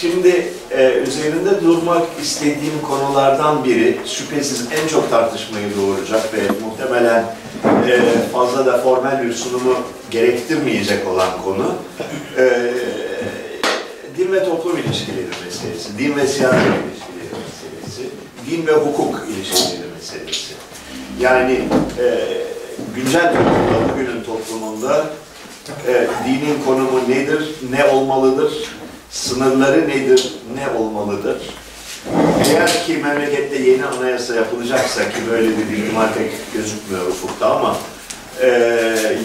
Şimdi e, üzerinde durmak istediğim konulardan biri şüphesiz en çok tartışmayı doğuracak ve muhtemelen e, fazla da formel bir sunumu gerektirmeyecek olan konu e, din ve toplum ilişkileri meselesi, din ve siyaset ilişkileri meselesi, din ve hukuk ilişkileri meselesi. Yani e, güncel toplumda, bugünün toplumunda e, dinin konumu nedir, ne olmalıdır, sınırları nedir, ne olmalıdır? Eğer ki memlekette yeni anayasa yapılacaksa ki böyle bir ihtimal pek gözükmüyor ufukta ama e,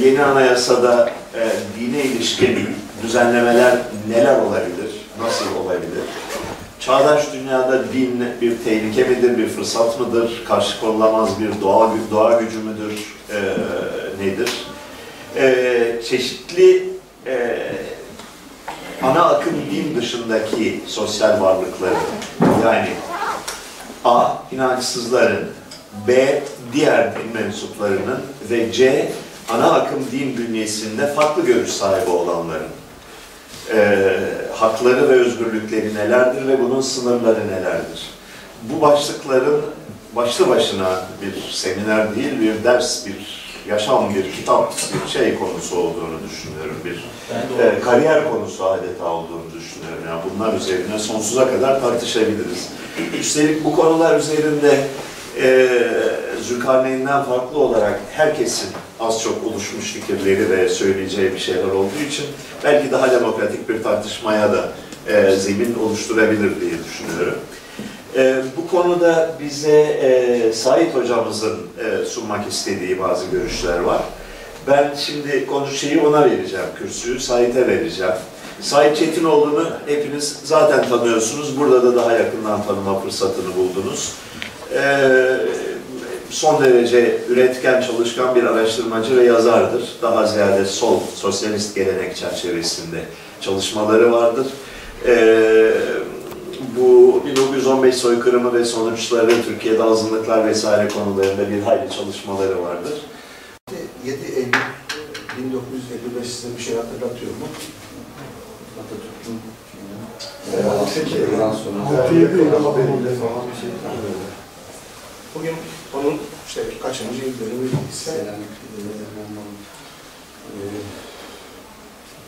yeni anayasada e, dine ilişkin düzenlemeler neler olabilir, nasıl olabilir? Çağdaş dünyada din bir tehlike midir, bir fırsat mıdır, karşı konulamaz bir doğa, doğa gücü müdür, e, nedir? E, çeşitli e, ana akım din dışındaki sosyal varlıkları yani A. inançsızların B. diğer din mensuplarının ve C. ana akım din bünyesinde farklı görüş sahibi olanların e, hakları ve özgürlükleri nelerdir ve bunun sınırları nelerdir? Bu başlıkların başlı başına bir seminer değil, bir ders, bir yaşam, bir kitap, bir şey konusu olduğunu düşünüyorum. Bir e, kariyer konusu adeta olduğunu düşünüyorum. Yani bunlar üzerine sonsuza kadar tartışabiliriz. Üstelik bu konular üzerinde e, Zülkarneyn'den farklı olarak herkesin az çok oluşmuş fikirleri ve söyleyeceği bir şeyler olduğu için belki daha demokratik bir tartışmaya da e, zemin oluşturabilir diye düşünüyorum. E, bu konuda bize e, Sait hocamızın e, sunmak istediği bazı görüşler var. Ben şimdi konuşayı ona vereceğim, kürsüyü Sait'e vereceğim. Sait Çetinoğlu'nu hepiniz zaten tanıyorsunuz. Burada da daha yakından tanıma fırsatını buldunuz. Ee, son derece üretken, çalışkan bir araştırmacı ve yazardır. Daha ziyade sol, sosyalist gelenek çerçevesinde çalışmaları vardır. Ee, bu 1915 soykırımı ve sonuçları, Türkiye'de azınlıklar vesaire konularında bir hayli çalışmaları vardır. 7 Eylül 1955 size bir şey hatırlatıyor mu? Atatürk'ün şey. Bugün onun işte kaçıncı yıl dönümü ise e,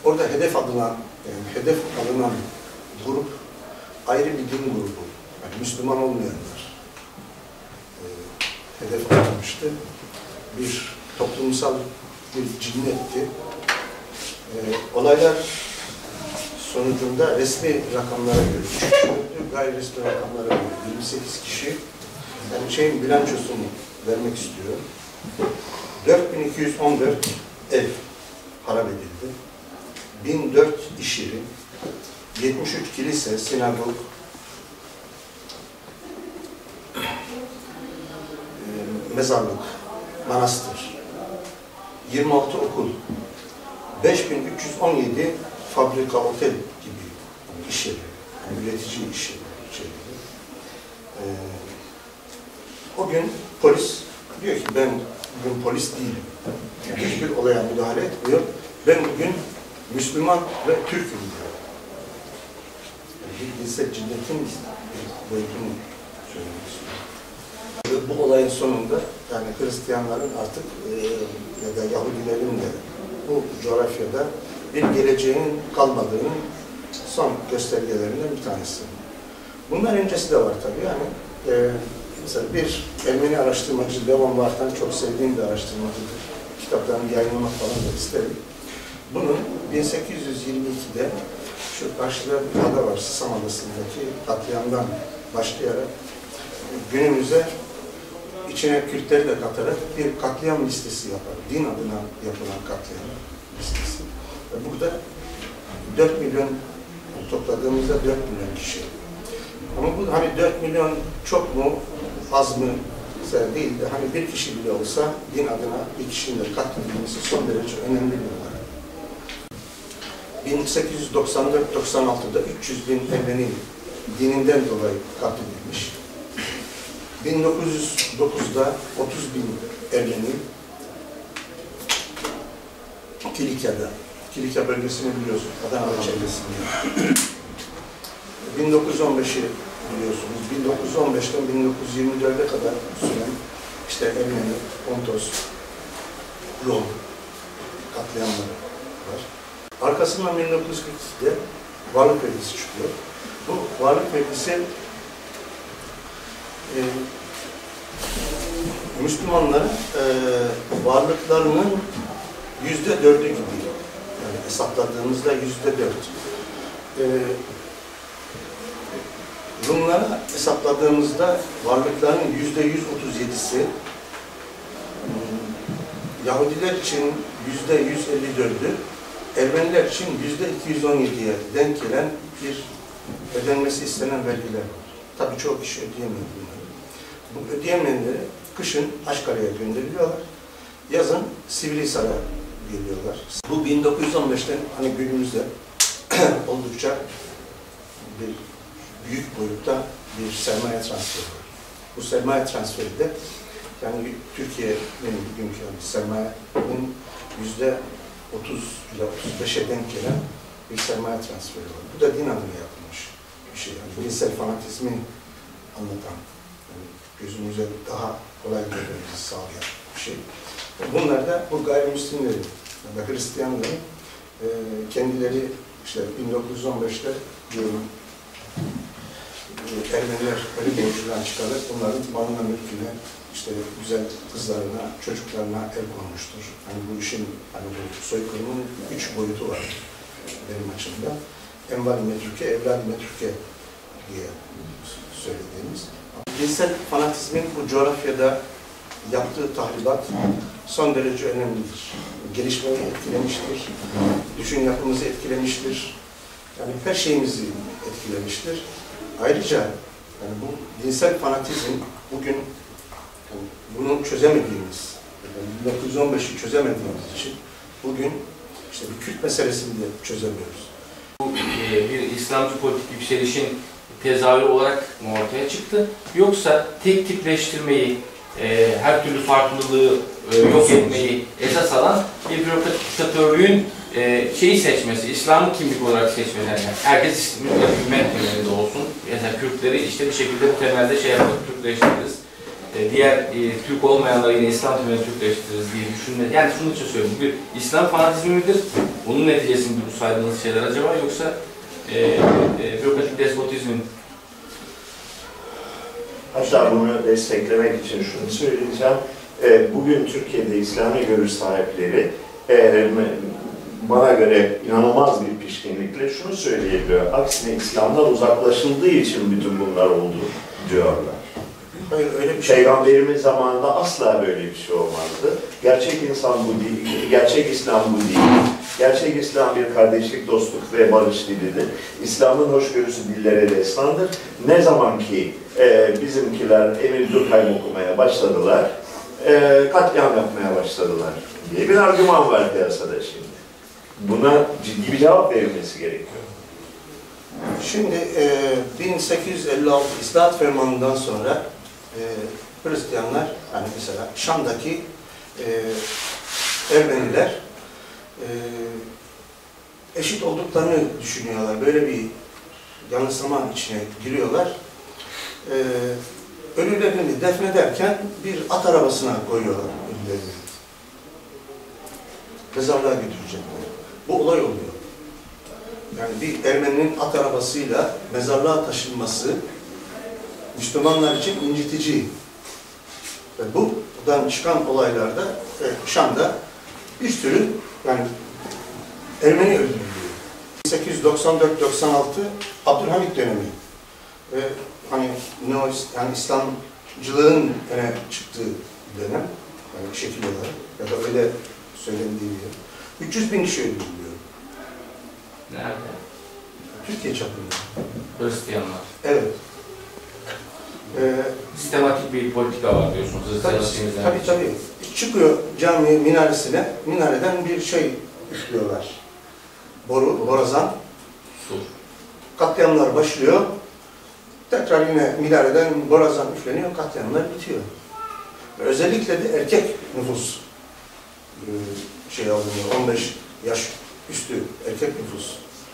orada hedef alınan, yani hedef alınan grup ayrı bir din grubu. Yani Müslüman olmayanlar e, hedef alınmıştı. Bir toplumsal bir cinnetti. E, olaylar sonucunda resmi rakamlara göre, üçlü gayri resmi rakamlara göre 28 kişi yani şeyin bilançosunu vermek istiyorum. 4214 ev harap edildi. 1004 iş yeri, 73 kilise, sinagog, e, mezarlık, manastır, 26 okul, 5317 fabrika, otel gibi iş yeri, yani üretici iş yeri. şeyleri. Ee, o gün polis diyor ki ben bugün polis değilim. Hiçbir olaya müdahale etmiyor. Ben bugün Müslüman ve Türk'üm diyor. Bilse cinnetin boyutunu söylemek istiyor. Ve bu olayın sonunda yani Hristiyanların artık e, ya da Yahudilerin de bu coğrafyada bir geleceğin kalmadığının son göstergelerinden bir tanesi. Bundan öncesi de var tabii yani. E, mesela bir Ermeni araştırmacı Levan Vartan çok sevdiğim bir araştırmacıdır. Kitaplarını yayınlamak falan da isterim. Bunun 1822'de şu karşıda bir ada var, Sısam Adası'ndaki katliamdan başlayarak günümüze içine Kürtleri de katarak bir katliam listesi yapar. Din adına yapılan katliam listesi. Ve burada 4 milyon topladığımızda 4 milyon kişi. Ama bu hani 4 milyon çok mu, az mı mesela değil de hani bir kişi bile olsa din adına bir kişinin de katledilmesi son derece önemli bir. 1894-96'da 300 bin Ermeni dininden dolayı katledilmiş. 1909'da 30 bin Ermeni Kilika'da, Kilika bölgesini biliyorsun, Adana çevresinde. 1915'i biliyorsunuz. 1915'ten 1924'e kadar süren işte Ermeni, Pontos, Rom katliamları var. Arkasından 1942'de varlık vergisi çıkıyor. Bu varlık vergisi e, Müslümanların e, varlıklarının yüzde dördü gibi. Yani hesapladığımızda yüzde dört. E, Rumlara hesapladığımızda varlıklarının yüzde yüz otuz yedisi, Yahudiler için yüzde yüz elli dördü, Ermeniler için yüzde iki yüz on yediye denk gelen bir ödenmesi istenen vergiler var. Tabii çoğu kişi ödeyemiyor bunları. Bu ödeyemeyenleri kışın Aşkara'ya gönderiliyorlar. Yazın Sivrihisar'a geliyorlar. Bu 1915'ten hani günümüzde oldukça bir büyük boyutta bir sermaye transferi var. Bu sermaye transferi de yani Türkiye'nin bugünkü sermayenin yüzde 30 ile 35'e denk gelen bir sermaye transferi var. Bu da din adına yapılmış bir şey. Yani dinsel fanatizmi anlatan, yani gözümüze daha kolay görmemizi sağlayan bir şey. Bunlar da bu gayrimüslimlerin ya da Hristiyanların e, kendileri işte 1915'te diyorum e, Ermeniler ölü borcundan çıkarıp bunların malına mülküne işte güzel kızlarına, çocuklarına el konmuştur. Hani bu işin, hani bu soykırımın üç boyutu var benim açımdan. Enval metrüke, evlad metrüke diye söylediğimiz. Dinsel fanatizmin bu coğrafyada yaptığı tahribat son derece önemlidir. Gelişmeyi etkilemiştir, düşün yapımızı etkilemiştir, yani her şeyimizi etkilemiştir. Ayrıca yani bu dinsel fanatizm bugün yani bunu çözemediğimiz, yani 1915'i çözemediğimiz için bugün işte bir Kürt meselesini de çözemiyoruz. Bu e, bir İslamcı politik yükselişin tezahürü olarak mı ortaya çıktı? Yoksa tek tipleştirmeyi, e, her türlü farklılığı e, yok etmeyi esas alan bir bürokratik diktatörlüğün şeyi seçmesi, İslam'ı kimlik olarak seçmesi. Yani herkes hükümet temelinde olsun. Mesela Kürtleri işte bir şekilde bu temelde şey yapıp Türkleştiririz. E, diğer e, Türk olmayanları yine İslam temelinde Türkleştiririz diye düşünme. Yani şunun için söylüyorum. Bir İslam fanatizmi midir? Bunun neticesi midir bu saydığınız şeyler acaba? Yoksa e, e, bürokratik despotizmin Hatta bunu desteklemek için şunu söyleyeceğim. Ee, Bugün Türkiye'de İslami görüş sahipleri e, bana göre inanılmaz bir pişkinlikle şunu söyleyebiliyor. Aksine İslam'dan uzaklaşıldığı için bütün bunlar oldu diyorlar. Hayır öyle bir şey Peygamberimiz zamanında asla böyle bir şey olmazdı. Gerçek insan bu değil, gerçek İslam bu değil. Gerçek İslam bir kardeşlik, dostluk ve barış dilidir. İslam'ın hoşgörüsü dillere destandır. Ne zaman ki e, bizimkiler Emir Durkheim okumaya başladılar, e, katliam yapmaya başladılar diye bir argüman var piyasada şimdi. Buna ciddi bir cevap verilmesi gerekiyor. Şimdi e, 1856 İslahat Fermanı'ndan sonra e, Hristiyanlar, hani mesela Şam'daki e, Ermeniler e, eşit olduklarını düşünüyorlar. Böyle bir yanılsama içine giriyorlar. E, ölülerini defnederken bir at arabasına koyuyorlar ölülerini. Mezarlığa götürecekler. Bu olay oluyor. Yani bir Ermeninin at arabasıyla mezarlığa taşınması Müslümanlar için incitici. Ve bu, buradan çıkan olaylarda e, Şam'da bir sürü yani Ermeni öldürülüyor. 1894-96 Abdülhamit dönemi. Ve hani neo, yani İslamcılığın öne çıktığı dönem yani şekil olarak ya da öyle söylendiği gibi. 300 bin kişi öldürülüyor. nerede? Türkiye çapında. Hristiyanlar. Evet. Ee, Sistematik bir politika var diyorsunuz. tabii, Hristiyanlar tabii tabii. Çıkıyor cami minaresine, minareden bir şey üflüyorlar. Boru, borazan. Sur. Katliamlar başlıyor. Tekrar yine minareden borazan üfleniyor, katliamlar bitiyor. Özellikle de erkek nüfus e, şey alınıyor, 15 yaş üstü erkek nüfus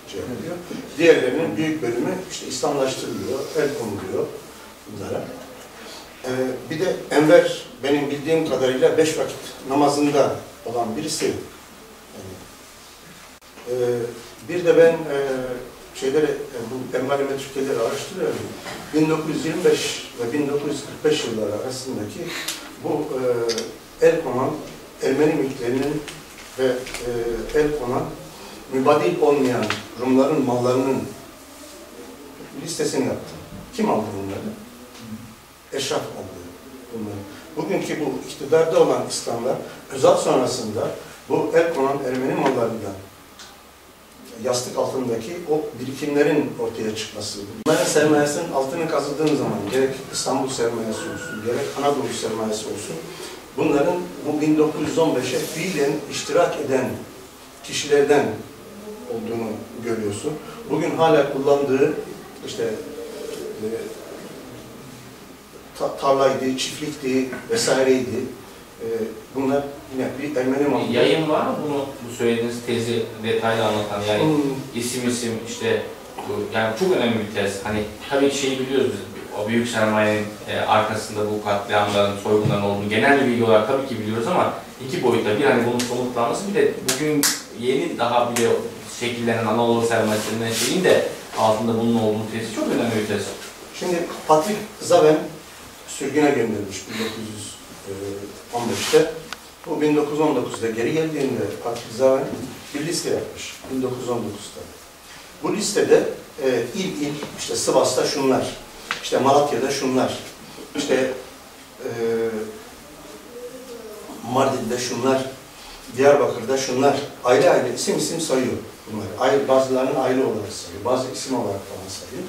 şey yapıyor. Diğerlerinin büyük bölümü işte İslamlaştırılıyor, el konuluyor bunlara. Ee, bir de Enver benim bildiğim kadarıyla beş vakit namazında olan birisi. Yani, ee, bir de ben e, şeyleri, e, bu Enver Türkiye'leri araştırıyorum. 1925 ve 1945 yılları arasındaki bu e, el konan Ermeni mülklerinin ve e, el konan mübadil olmayan Rumların mallarının listesini yaptım. Kim aldı bunları? Eşraf aldı bunları. Bugünkü bu iktidarda olan İslamlar Özal sonrasında bu el konan Ermeni mallarından yastık altındaki o birikimlerin ortaya çıkması. Bunların sermayesinin altını kazıdığın zaman gerek İstanbul sermayesi olsun, gerek Anadolu sermayesi olsun bunların bu 1915'e fiilen iştirak eden kişilerden olduğunu görüyorsun. Bugün hala kullandığı işte e, ta- tarlaydı, çiftlikti vesaireydi. E, bunlar yine bir Ermeni malı. Yayın var mı bunu, bu söylediğiniz tezi detaylı anlatan yani Hmm, isim isim işte bu, yani çok önemli bir tez. Hani tabii şeyi biliyoruz biz, o büyük sermayenin e, arkasında bu katliamların, soygunların olduğunu genel bir bilgi olarak tabii ki biliyoruz ama iki boyutta bir hani bunun somutlanması bir de bugün yeni daha bile şekillenen Anadolu sermayesinin şeyin de altında bunun olduğu tezi çok önemli bir tez. Şimdi Patrick Zaven sürgüne gönderilmiş 1915'te. Bu 1919'da geri geldiğinde Patrick Zaven bir liste yapmış 1919'da. Bu listede e, il il işte Sivas'ta şunlar, işte Malatya'da şunlar, işte e, Mardin'de şunlar, Diyarbakır'da şunlar, aile aile isim isim sayıyor bunları. Aile, bazılarının aile olarak sayıyor, bazı isim olarak falan sayıyor.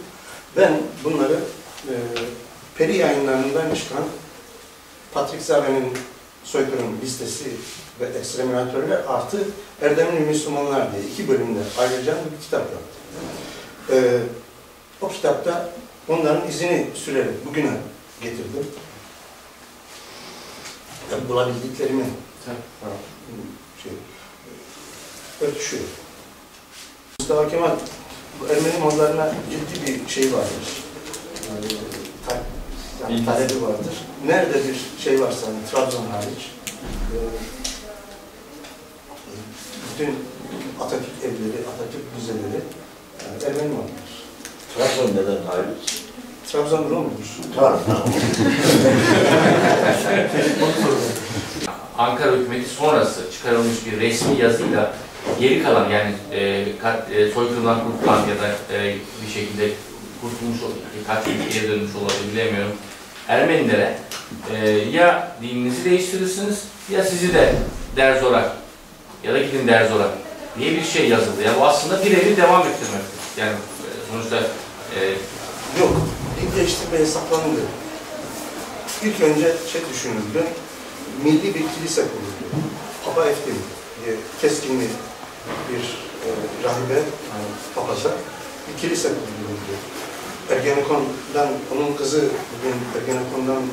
Ben bunları e, Peri yayınlarından çıkan Patrick Zaven'in soykırım listesi ve ekstreminatörler artı Erdemli Müslümanlar diye iki bölümde ayrıca bir kitap yaptım. E, o kitapta onların izini sürerek bugüne getirdim. Yani bulabildiklerimi şey, örtüşüyor. Mustafa Kemal bu Ermeni mallarına ciddi bir şey vardır. Ee, ta- yani talebi vardır. Nerede bir şey varsa, hani Trabzon hariç, e, bütün Atatürk evleri, Atatürk müzeleri yani Ermeni mallar. Trabzon neden hariç? Trabzon Rum'dur. Ankara hükümeti sonrası çıkarılmış bir resmi yazıyla geri kalan yani e, kat, e, soykırımdan kurtulan ya da e, bir şekilde kurtulmuş olabilir, katil geri dönmüş olabilir bilemiyorum. Ermenilere e, ya dininizi değiştirirsiniz ya sizi de derzora ya da gidin derzora diye bir şey yazıldı. Ya bu aslında birebir devam ettirmektir. Yani e, sonuçta e, Yok, din değiştirme yasaklandı. İlk önce şey düşünüldü, milli bir kilise kuruldu. Papa Eftim diye keskinli bir e, rahibe, yani papasa bir kilise kuruldu. Ergenekon'dan, onun kızı bugün Ergenekon'dan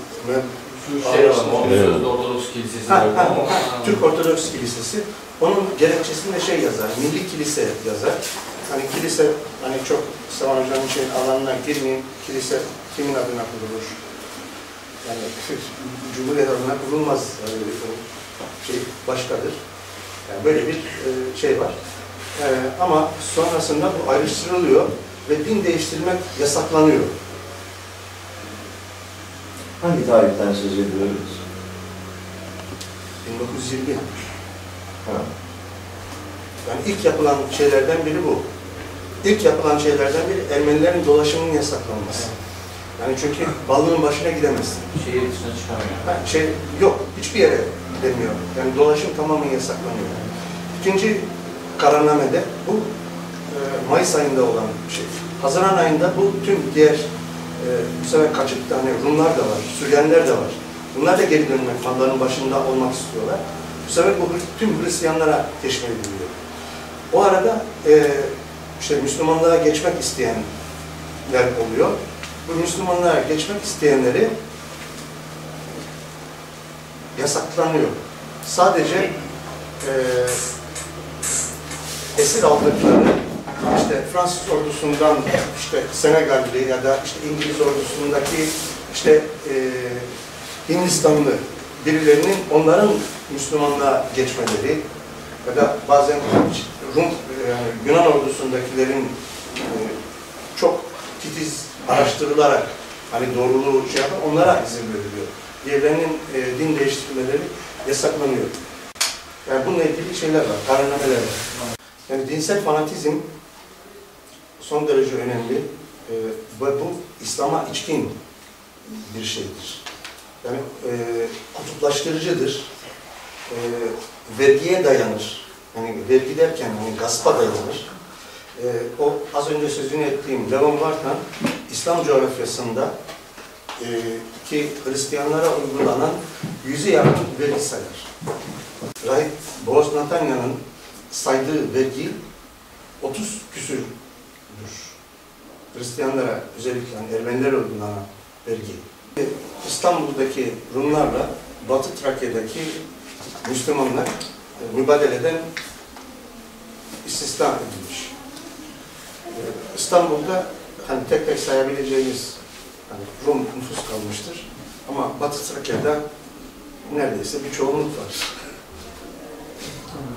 şey Sözde Ortodoks Kilisesi Ha, ha, Türk Ortodoks Kilisesi. Onun gerekçesinde şey yazar, milli kilise yazar. Hani kilise, hani çok Saman Hoca'nın şey alanına girmeyeyim, kilise kimin adına kurulur? Yani Cumhuriyet adına kurulmaz. Yani, o şey başkadır. Yani böyle bir e, şey var. E, ama sonrasında bu ayrıştırılıyor ve din değiştirmek yasaklanıyor. Hangi tarihten söz ediyoruz? 1920. Ha. Yani ilk yapılan şeylerden biri bu. İlk yapılan şeylerden biri Ermenilerin dolaşımının yasaklanması. Yani çünkü balığın başına gidemezsin. şehir dışına çıkamıyor. Ha, şey yok, hiçbir yere gidemiyor. Yani dolaşım tamamen yasaklanıyor. İkinci kararnamede bu e, Mayıs ayında olan şey. Haziran ayında bu tüm diğer e, bu sefer kaçık tane Rumlar da var, Süryaniler de var. Bunlar da geri dönmek, malların başında olmak istiyorlar. Bu sefer bu tüm Hristiyanlara teşmil ediliyor. O arada e, işte Müslümanlığa geçmek isteyenler oluyor. Bu Müslümanlığa geçmek isteyenleri yasaklanıyor. Sadece e, esir aldıkları işte Fransız ordusundan işte Senegalli ya da işte İngiliz ordusundaki işte e, Hindistanlı birilerinin onların Müslümanlığa geçmeleri ya da bazen Rum, yani Yunan ordusundakilerin e, çok titiz araştırılarak hani doğruluğu şey yapar, onlara izin veriliyor. Diğerlerinin e, din değiştirmeleri yasaklanıyor. Yani bununla ilgili şeyler var, kararnameler var. Yani dinsel fanatizm son derece önemli ve bu İslam'a içkin bir şeydir. Yani e, kutuplaştırıcıdır, e, vergiye dayanır. Yani vergi derken hani gaspa dayanır. E, o az önce sözünü ettiğim Levon Vartan, İslam coğrafyasında e, ki Hristiyanlara uygulanan yüzü yakın vergi sayar. Rahip Boğaz Natanya'nın saydığı vergi 30 küsürdür. Hristiyanlara özellikle yani Ermeniler uygulanan vergi. İstanbul'daki Rumlarla Batı Trakya'daki Müslümanlar e, mübadeleden istisna edilmiş. E, İstanbul'da hani tek tek sayabileceğimiz hani Rum nüfus kalmıştır. Ama Batı Trakya'da neredeyse bir çoğunluk var.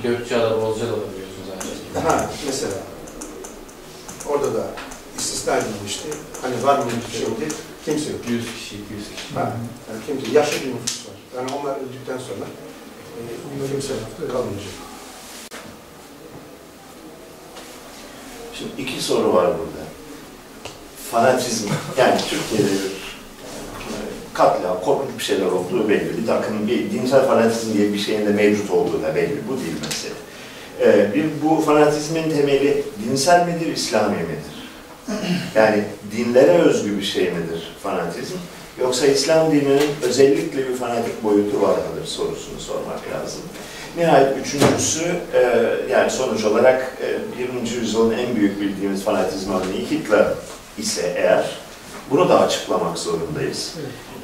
Gökçeada, Bozcaada da biliyorsunuz Ha mesela orada da istisna edilmişti. Hani var mı şimdi? Kimse yok. 100 kişi, 200 kişi. Ha, yani kimse, yaşlı bir nüfus var. Yani onlar öldükten sonra e, kimse kalmayacak. Şimdi iki soru var burada. Fanatizm, yani Türkiye'de bir katliam, korkunç bir şeyler olduğu belli. Bir takım bir dinsel fanatizm diye bir şeyin de mevcut olduğu da belli. Bu değil mesele. Ee, bir, bu fanatizmin temeli dinsel midir, İslami midir? Yani dinlere özgü bir şey midir fanatizm? Yoksa İslam dininin özellikle bir fanatik boyutu var mıdır sorusunu sormak lazım. Nihayet üçüncüsü, e, yani sonuç olarak e, 20. yüzyılın en büyük bildiğimiz fanatizm örneği Hitler ise eğer, bunu da açıklamak zorundayız.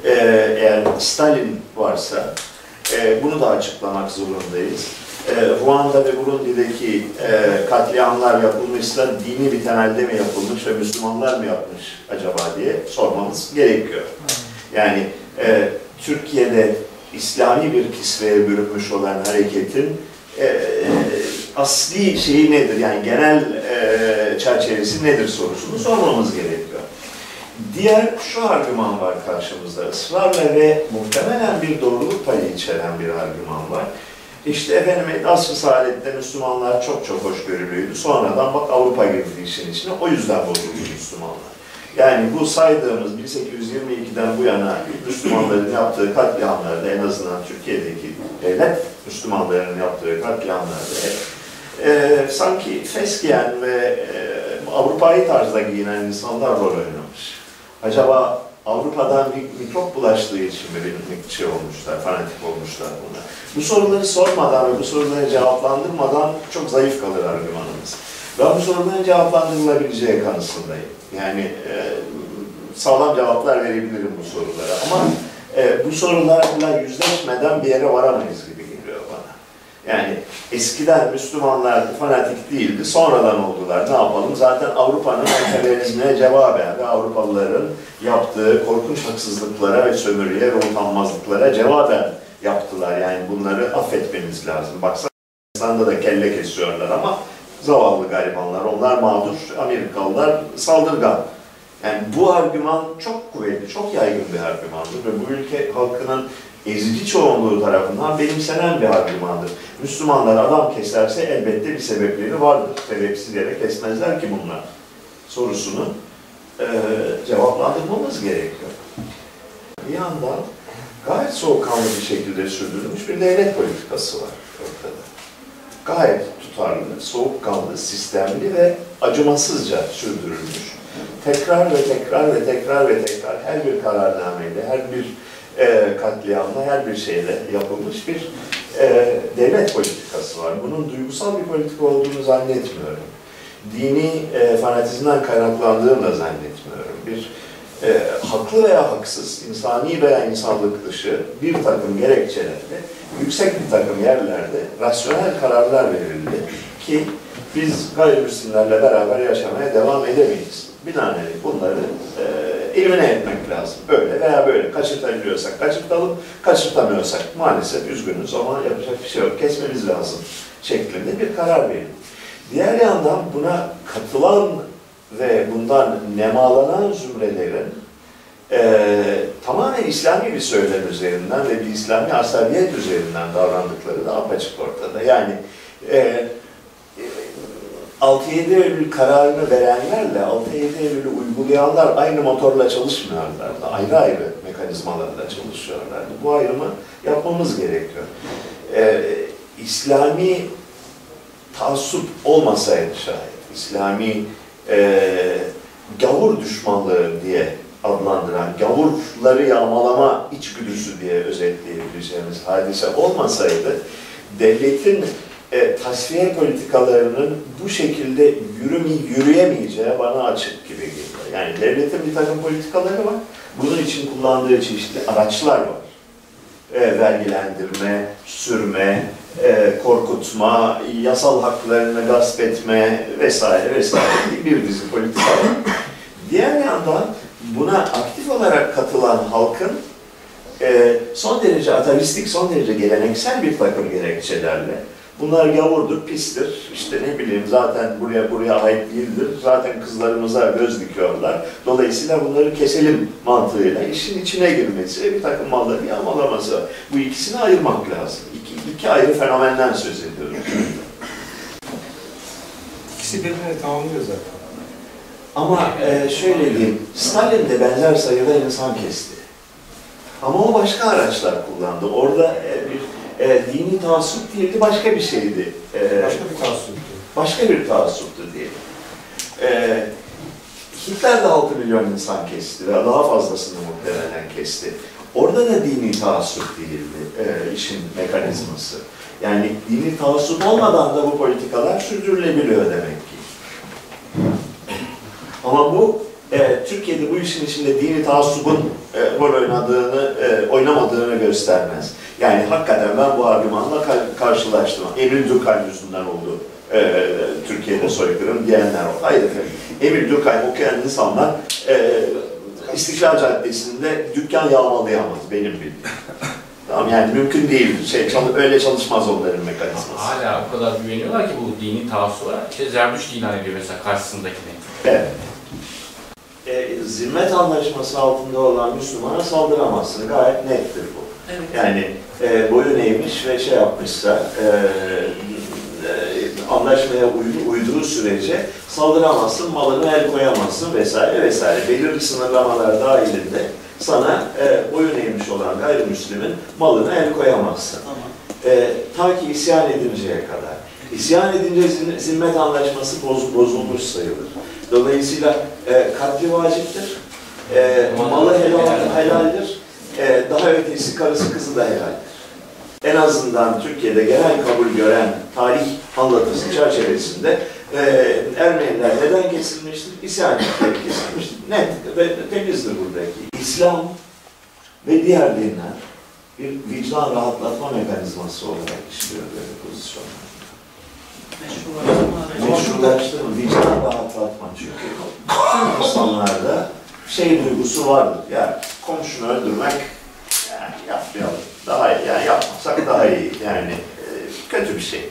E, eğer Stalin varsa, e, bunu da açıklamak zorundayız. E, Ruanda ve Burundi'deki e, katliamlar yapılmışsa dini bir temelde mi yapılmış ve Müslümanlar mı yapmış acaba diye sormamız gerekiyor. Yani e, Türkiye'de İslami bir kisveye bürünmüş olan hareketin e, asli şeyi nedir? Yani genel e, çerçevesi nedir sorusunu sormamız gerekiyor. Diğer şu argüman var karşımızda. ısrarla ve muhtemelen bir doğruluk payı içeren bir argüman var. İşte efendim asr-ı saadette Müslümanlar çok çok hoşgörülüydü. Sonradan bak Avrupa girdi işin içine. O yüzden bozuldu Müslümanlar. Yani bu saydığımız 1822'den bu yana Müslümanların yaptığı katliamlarda en azından Türkiye'deki devlet Müslümanların yaptığı katliamlarda e, sanki fes giyen ve e, Avrupa'yı tarzda giyinen insanlar rol oynamış. Acaba Avrupa'dan bir mikrop bulaştığı için bir şey olmuşlar, fanatik olmuşlar buna? Bu soruları sormadan ve bu soruları cevaplandırmadan çok zayıf kalır argümanımız. Ben bu soruların cevaplandırılabileceği kanısındayım. Yani e, sağlam cevaplar verebilirim bu sorulara ama e, bu sorularla yüzleşmeden bir yere varamayız. Yani eskiden Müslümanlar fanatik değildi, sonradan oldular. Ne yapalım? Zaten Avrupa'nın emperyalizmine cevaben ve Avrupalıların yaptığı korkunç haksızlıklara ve sömürüye ve utanmazlıklara cevaben yaptılar. Yani bunları affetmeniz lazım. Baksana İslam'da da kelle kesiyorlar ama zavallı garibanlar, onlar mağdur, Amerikalılar saldırgan. Yani bu argüman çok kuvvetli, çok yaygın bir argümandır ve bu ülke halkının ezici çoğunluğu tarafından benimsenen bir argümandır. Müslümanlar adam keserse elbette bir sebepleri vardır. Sebepsiz yere kesmezler ki bunlar. Sorusunu e, cevaplandırmamız gerekiyor. Bir yandan gayet soğukkanlı bir şekilde sürdürülmüş bir devlet politikası var ortada. Gayet tutarlı, soğukkanlı, sistemli ve acımasızca sürdürülmüş. Tekrar ve tekrar ve tekrar ve tekrar her bir kararnameyle, her bir e, katliamla, her bir şeyle yapılmış bir e, devlet politikası var. Bunun duygusal bir politika olduğunu zannetmiyorum. Dini e, fanatizmden kaynaklandığını da zannetmiyorum. Bir e, haklı veya haksız, insani veya insanlık dışı bir takım gerekçelerle yüksek bir takım yerlerde rasyonel kararlar verildi ki biz gayrimüslimlerle beraber yaşamaya devam edemeyiz. Binaenaleyh bunları e, elimine etmek lazım. Böyle veya böyle. Kaçırtabiliyorsak kaçırtalım, kaçırtamıyorsak maalesef üzgünüz ama yapacak bir şey yok. Kesmemiz lazım şeklinde bir karar verin. Diğer yandan buna katılan ve bundan nemalanan zümrelerin e, tamamen İslami bir söylem üzerinden ve bir İslami asabiyet üzerinden davrandıkları da apaçık ortada. Yani e, 6-7 Eylül kararını verenlerle 6-7 Eylül'ü uygulayanlar aynı motorla çalışmıyorlardı. Ayrı ayrı mekanizmalarla çalışıyorlardı. Bu ayrımı yapmamız gerekiyor. Ee, İslami taassup olmasaydı şayet, İslami e, gavur düşmanlığı diye adlandıran, gavurları yağmalama içgüdüsü diye özetleyebileceğimiz hadise olmasaydı, devletin e, tasfiye politikalarının bu şekilde yürüme, yürüyemeyeceği bana açık gibi geliyor. Yani devletin bir takım politikaları var. Bunun için kullandığı çeşitli araçlar var. E, vergilendirme, sürme, e, korkutma, yasal haklarını gasp etme vesaire vesaire bir dizi politika var. Diğer yandan buna aktif olarak katılan halkın e, son derece atavistik, son derece geleneksel bir takım gerekçelerle Bunlar gavurdur, pistir. İşte ne bileyim zaten buraya buraya ait değildir. Zaten kızlarımıza göz dikiyorlar. Dolayısıyla bunları keselim mantığıyla işin içine girmesi, bir takım malları yağmalaması. Bu ikisini ayırmak lazım. İki, iki ayrı fenomenden söz ediyoruz. İkisi birbirini tamamlıyor zaten. Ama e, şöyle diyeyim, Stalin de benzer sayıda insan kesti. Ama o başka araçlar kullandı. Orada e, dini taassup değildi, başka bir şeydi. E, Başka bir taassuptu. başka bir taassuptu diyelim. E, Hitler de 6 milyon insan kesti ve daha fazlasını muhtemelen kesti. Orada da dini taassup değildi e, işin mekanizması. Yani dini taassup olmadan da bu politikalar sürdürülebiliyor demek ki. Ama bu e, Türkiye'de bu işin içinde dini taassubun e, rol oynadığını, e, oynamadığını göstermez. Yani hakikaten ben bu argümanla ka- karşılaştım. Emil Durkheim yüzünden oldu e, Türkiye'de soykırım diyenler oldu. Hayır efendim. Emil Durkheim okuyan insanlar e, İstiklal Caddesi'nde dükkan yağmalayamaz benim bildiğim. tamam yani mümkün değil. Şey, çalı- öyle çalışmaz onların mekanizması. Hala o kadar güveniyorlar ki bu dini taassuba. İşte Zerdüşt ilan ediyor mesela karşısındakini. Evet. E, zimmet anlaşması altında olan Müslümana saldıramazsın. Gayet nettir bu. Evet. Yani e, boyun eğmiş ve şey yapmışsa, e, e, anlaşmaya uydu, uyduğu sürece saldıramazsın, malını el koyamazsın vesaire vesaire. Belirli sınırlamalar dahilinde sana e, boyun eğmiş olan gayrimüslimin malına el koyamazsın. Tamam. E, ta ki isyan edinceye kadar. İsyan edince zim- zimmet anlaşması boz, bozulmuş sayılır. Dolayısıyla e, katli vaciptir. E, malı helal, helaldir. E, daha ötesi karısı kızı da helaldir. En azından Türkiye'de genel kabul gören tarih anlatısı çerçevesinde e, Ermeniler neden kesilmiştir? İsyan kesilmiştir. Net ve temizdir buradaki. İslam ve diğer dinler bir vicdan rahatlatma mekanizması olarak işliyor böyle pozisyonlar. Meşrulaştırma. Vicdan rahatlatma çünkü. İnsanlarda şey duygusu vardır. Ya komşunu öldürmek yani yapmayalım. Daha iyi, yani yapmasak daha iyi. Yani e, kötü bir şey.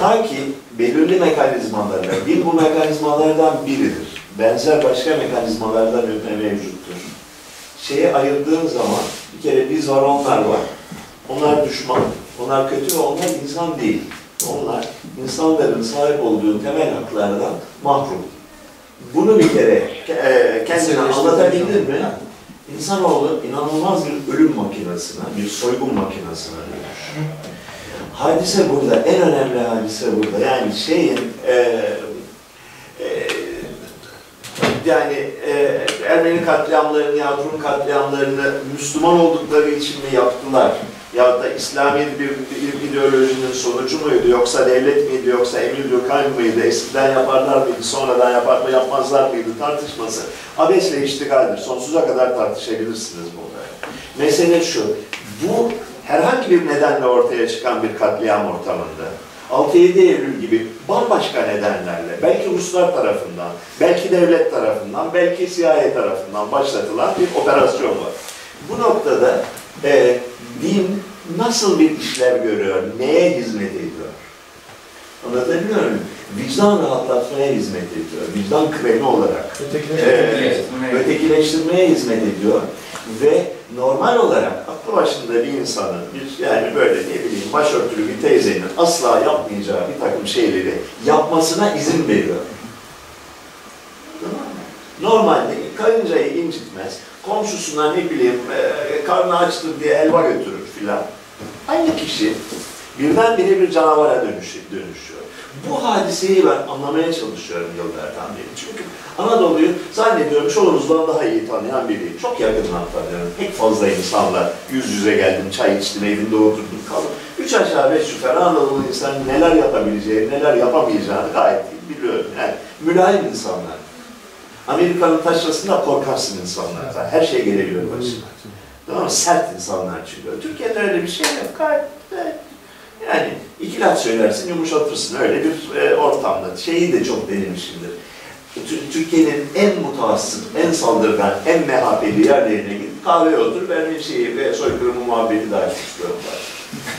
Ta ki belirli mekanizmalarla, din bu mekanizmalardan biridir. Benzer başka mekanizmalar da me- mevcuttur. Şeyi ayırdığın zaman bir kere biz var onlar var. Onlar düşman, onlar kötü ve onlar insan değil. Onlar insanların sahip olduğu temel haklardan mahrum. Bunu bir kere e, kendine anlatabildim mi? İnsanoğlu inanılmaz bir ölüm makinesine, bir soygun makinesine dönüşür. Hadise burada, en önemli hadise burada. Yani şeyin, e, e, yani e, Ermeni katliamlarını ya Rum katliamlarını Müslüman oldukları için mi yaptılar? Ya da İslami bir, bir ideolojinin sonucu muydu? Yoksa devlet miydi? Yoksa Emil Durkheim mıydı? Eskiden yaparlar mıydı? Sonradan yapar mı yapmazlar mıydı? Tartışması abesle iştigaldir. Sonsuza kadar tartışabilirsiniz bunları. Mesele şu, bu herhangi bir nedenle ortaya çıkan bir katliam ortamında 6-7 Eylül gibi bambaşka nedenlerle, belki Ruslar tarafından, belki devlet tarafından, belki CIA tarafından başlatılan bir operasyon var. Bu noktada e, din nasıl bir işlev görüyor, neye hizmet ediyor? Anlatabiliyor muyum? Vicdan rahatlatmaya hizmet ediyor. Vicdan kremi olarak. Ee, ötekileştirmeye hizmet ediyor ve normal olarak aklı başında bir insanın, bir yani böyle ne bileyim başörtülü bir teyzenin asla yapmayacağı bir takım şeyleri yapmasına izin veriyor. Normalde karıncayı komşusuna ne bileyim e, karnı açtır diye elma götürür filan. Aynı kişi birdenbire bir canavara dönüşü, dönüşüyor. Bu hadiseyi ben anlamaya çalışıyorum yıllardan beri. Çünkü Anadolu'yu zannediyorum çoğunuzdan daha iyi tanıyan biriyim. Çok yakından tanıyorum. Pek fazla insanla yüz yüze geldim, çay içtim, evinde oturdum, kaldım. Üç aşağı beş yukarı Anadolu insanı neler yapabileceğini, neler yapamayacağını gayet iyi biliyorum. Yani mülayim insanlar. Amerika'nın taşrasında korkarsın insanlardan. Her şey gelebilir başına. Tamam mı? Sert insanlar çıkıyor. Türkiye'de öyle bir şey yok. Gayet yani iki laf söylersin, yumuşatırsın. Öyle bir e, ortamda. Şeyi de çok denemişimdir. Tü- Türkiye'nin en mutassıp, en saldırgan, en MHP'li yerlerine gidip kahveye otur, ben bir şeyi ve soykırımı muhabbeti de açmışlığım var.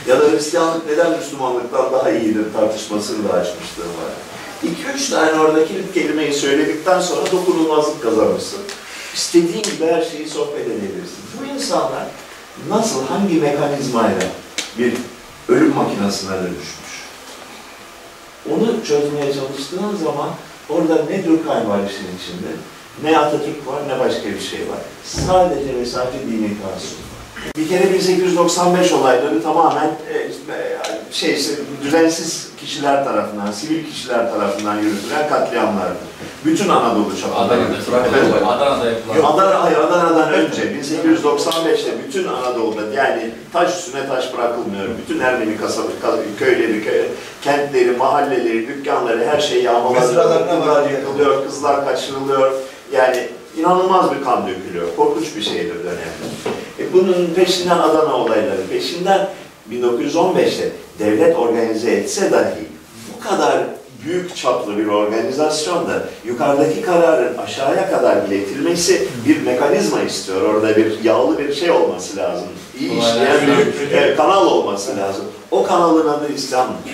ya da Hristiyanlık neden Müslümanlıktan daha iyidir tartışmasını da açmışlığım var. İki üç tane orada kilit kelimeyi söyledikten sonra dokunulmazlık kazanırsın. İstediğin gibi her şeyi sohbet edebilirsin. Bu insanlar nasıl, hangi mekanizmayla bir ölüm makinesine dönüşmüş? Onu çözmeye çalıştığın zaman orada ne Durkheim var işin içinde, ne Atatürk var, ne başka bir şey var. Sadece ve sadece dini var. Bir kere 1895 olayları tamamen e, e, şey, işte, düzensiz kişiler tarafından, sivil kişiler tarafından yürütülen katliamlardı. Bütün Anadolu çapında. Adana'da? Adana'da yapılan. Adana, hayır, Adana'dan önce 1895'te bütün Anadolu'da yani taş üstüne taş bırakılmıyor. Bütün Ermeni kasabı, kas- köyleri, köy, kentleri, mahalleleri, dükkanları her şey yağmalanıyor. Var. yıkılıyor, kızlar kaçırılıyor. Yani inanılmaz bir kan dökülüyor. Korkunç bir şeydir dönemde. E bunun peşinden Adana olayları, peşinden 1915'te devlet organize etse dahi bu kadar büyük çaplı bir organizasyonda yukarıdaki kararın aşağıya kadar iletilmesi bir mekanizma istiyor. Orada bir yağlı bir şey olması lazım. İyi işleyen bir e, kanal olması lazım. O kanalın adı İslam'dır.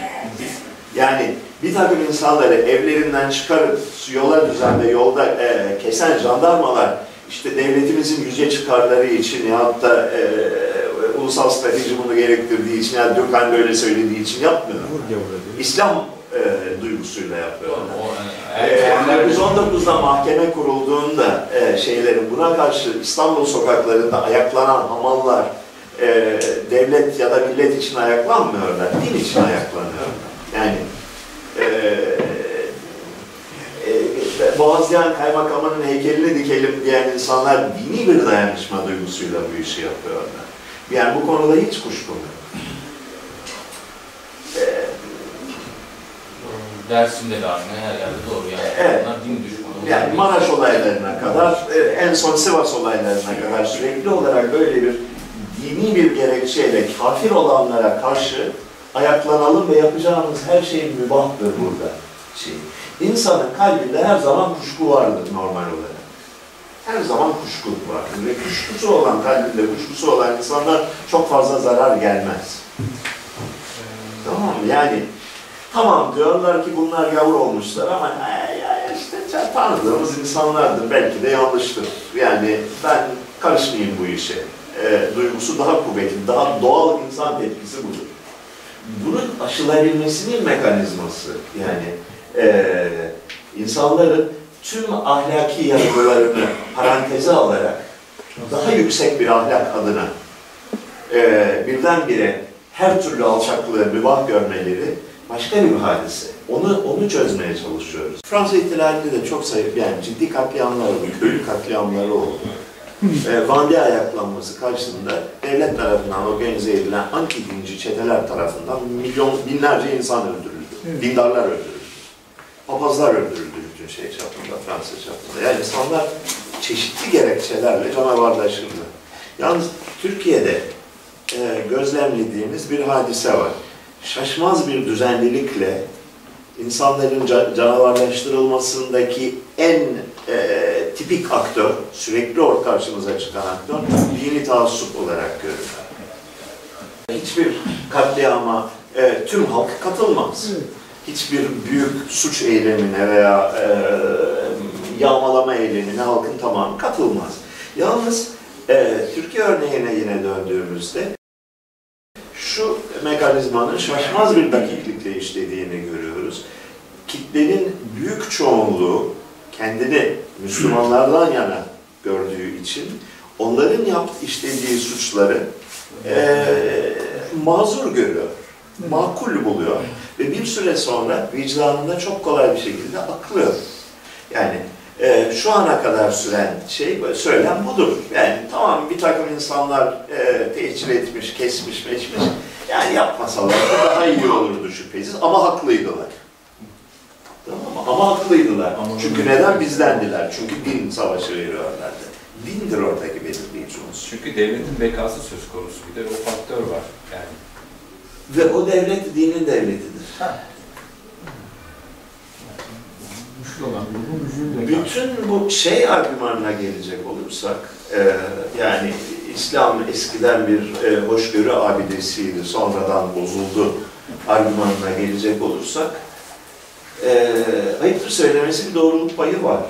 Yani bir takım insanları evlerinden çıkarıp yola düzenle yolda e, kesen jandarmalar işte devletimizin yüce çıkarları için ya da e, ulusal strateji bunu gerektirdiği için ya Dürkheim böyle söylediği için yapmıyor. İslam e, duygusuyla yapıyorlar. Ee, 1919'da mahkeme kurulduğunda e, şeylerin buna karşı İstanbul sokaklarında ayaklanan hamallar e, devlet ya da millet için ayaklanmıyorlar, din için ayaklanıyorlar. Yani e, e, Boğazlayan kaymakamının heykelini dikelim diyen insanlar dini bir dayanışma duygusuyla bu işi yapıyorlar. Yani bu konuda hiç kuşkum yok. E, Dersim'de de aynı, her yerde doğru yani. Evet. Bunlar din düşmanı. Yani Maraş olaylarına kadar, e, en son Sivas olaylarına kadar sürekli olarak böyle bir dini bir gerekçeyle kafir olanlara karşı ayaklanalım ve yapacağımız her şey mübahtır burada. Şey. İnsanın kalbinde her zaman kuşku vardır normal olarak. Her zaman kuşku vardır ve kuşkusu olan, kalbinde kuşkusu olan insanlar çok fazla zarar gelmez. Tamam mı? Yani tamam diyorlar ki bunlar yavru olmuşlar ama "Ay, ay, işte tanıdığımız insanlardır. Belki de yanlıştır. Yani ben karışmayayım bu işe. E, duygusu daha kuvvetli, daha doğal insan tepkisi budur. Bunun aşılabilmesinin mekanizması yani e, insanların tüm ahlaki yargılarını paranteze alarak daha yüksek bir ahlak adına e, birdenbire her türlü alçaklığı mübah görmeleri başka bir hadise. Onu onu çözmeye çalışıyoruz. Fransa ihtilalinde de çok sayı yani ciddi katliamlar oldu, köylü katliamları oldu. e, Vandya ayaklanması karşısında devlet tarafından organize edilen anti-dinci çeteler tarafından milyon binlerce insan öldürüldü. Dindarlar öldürüldü. Papazlar öldürüldü bütün şey çapında, Fransa çapında. Yani insanlar çeşitli gerekçelerle canavarlaşıldı. Yalnız Türkiye'de e, gözlemlediğimiz bir hadise var. şaşmaz bir düzenlilikle insanların ca- canavarlaştırılmasındaki en e, tipik aktör, sürekli or karşımıza çıkan aktör, dini taassup olarak görülür. Hiçbir katliama e, tüm halk katılmaz. Hiçbir büyük suç eylemine veya e, yağmalama eylemine halkın tamamı katılmaz. Yalnız e, Türkiye örneğine yine döndüğümüzde şu mekanizmanın şaşmaz bir dakiklikle işlediğini görüyoruz. Kitlenin büyük çoğunluğu kendini Müslümanlardan yana gördüğü için onların yaptığı işlediği suçları eee mazur görüyor, makul buluyor ve bir süre sonra vicdanında çok kolay bir şekilde aklıyor. Yani eee, şu ana kadar süren şey, söylem budur. Yani tamam bir takım insanlar eee tehcir etmiş, kesmiş, meçmiş. Yani yapmasalar da daha iyi olurdu şüphesiz ama haklıydılar. Tamam mı? Ama haklıydılar. Çünkü neden bizdendiler? Çünkü din savaşı veriyorlardı. Dindir oradaki belirleyici unsur. Çünkü devletin bekası söz konusu. Bir de o faktör var. Yani Ve o devlet dinin devletidir. Bütün bu şey argümanına gelecek olursak, e, yani İslam eskiden bir e, hoşgörü abidesiydi, sonradan bozuldu argümanına gelecek olursak, e, ayıptır söylemesi bir doğruluk payı var.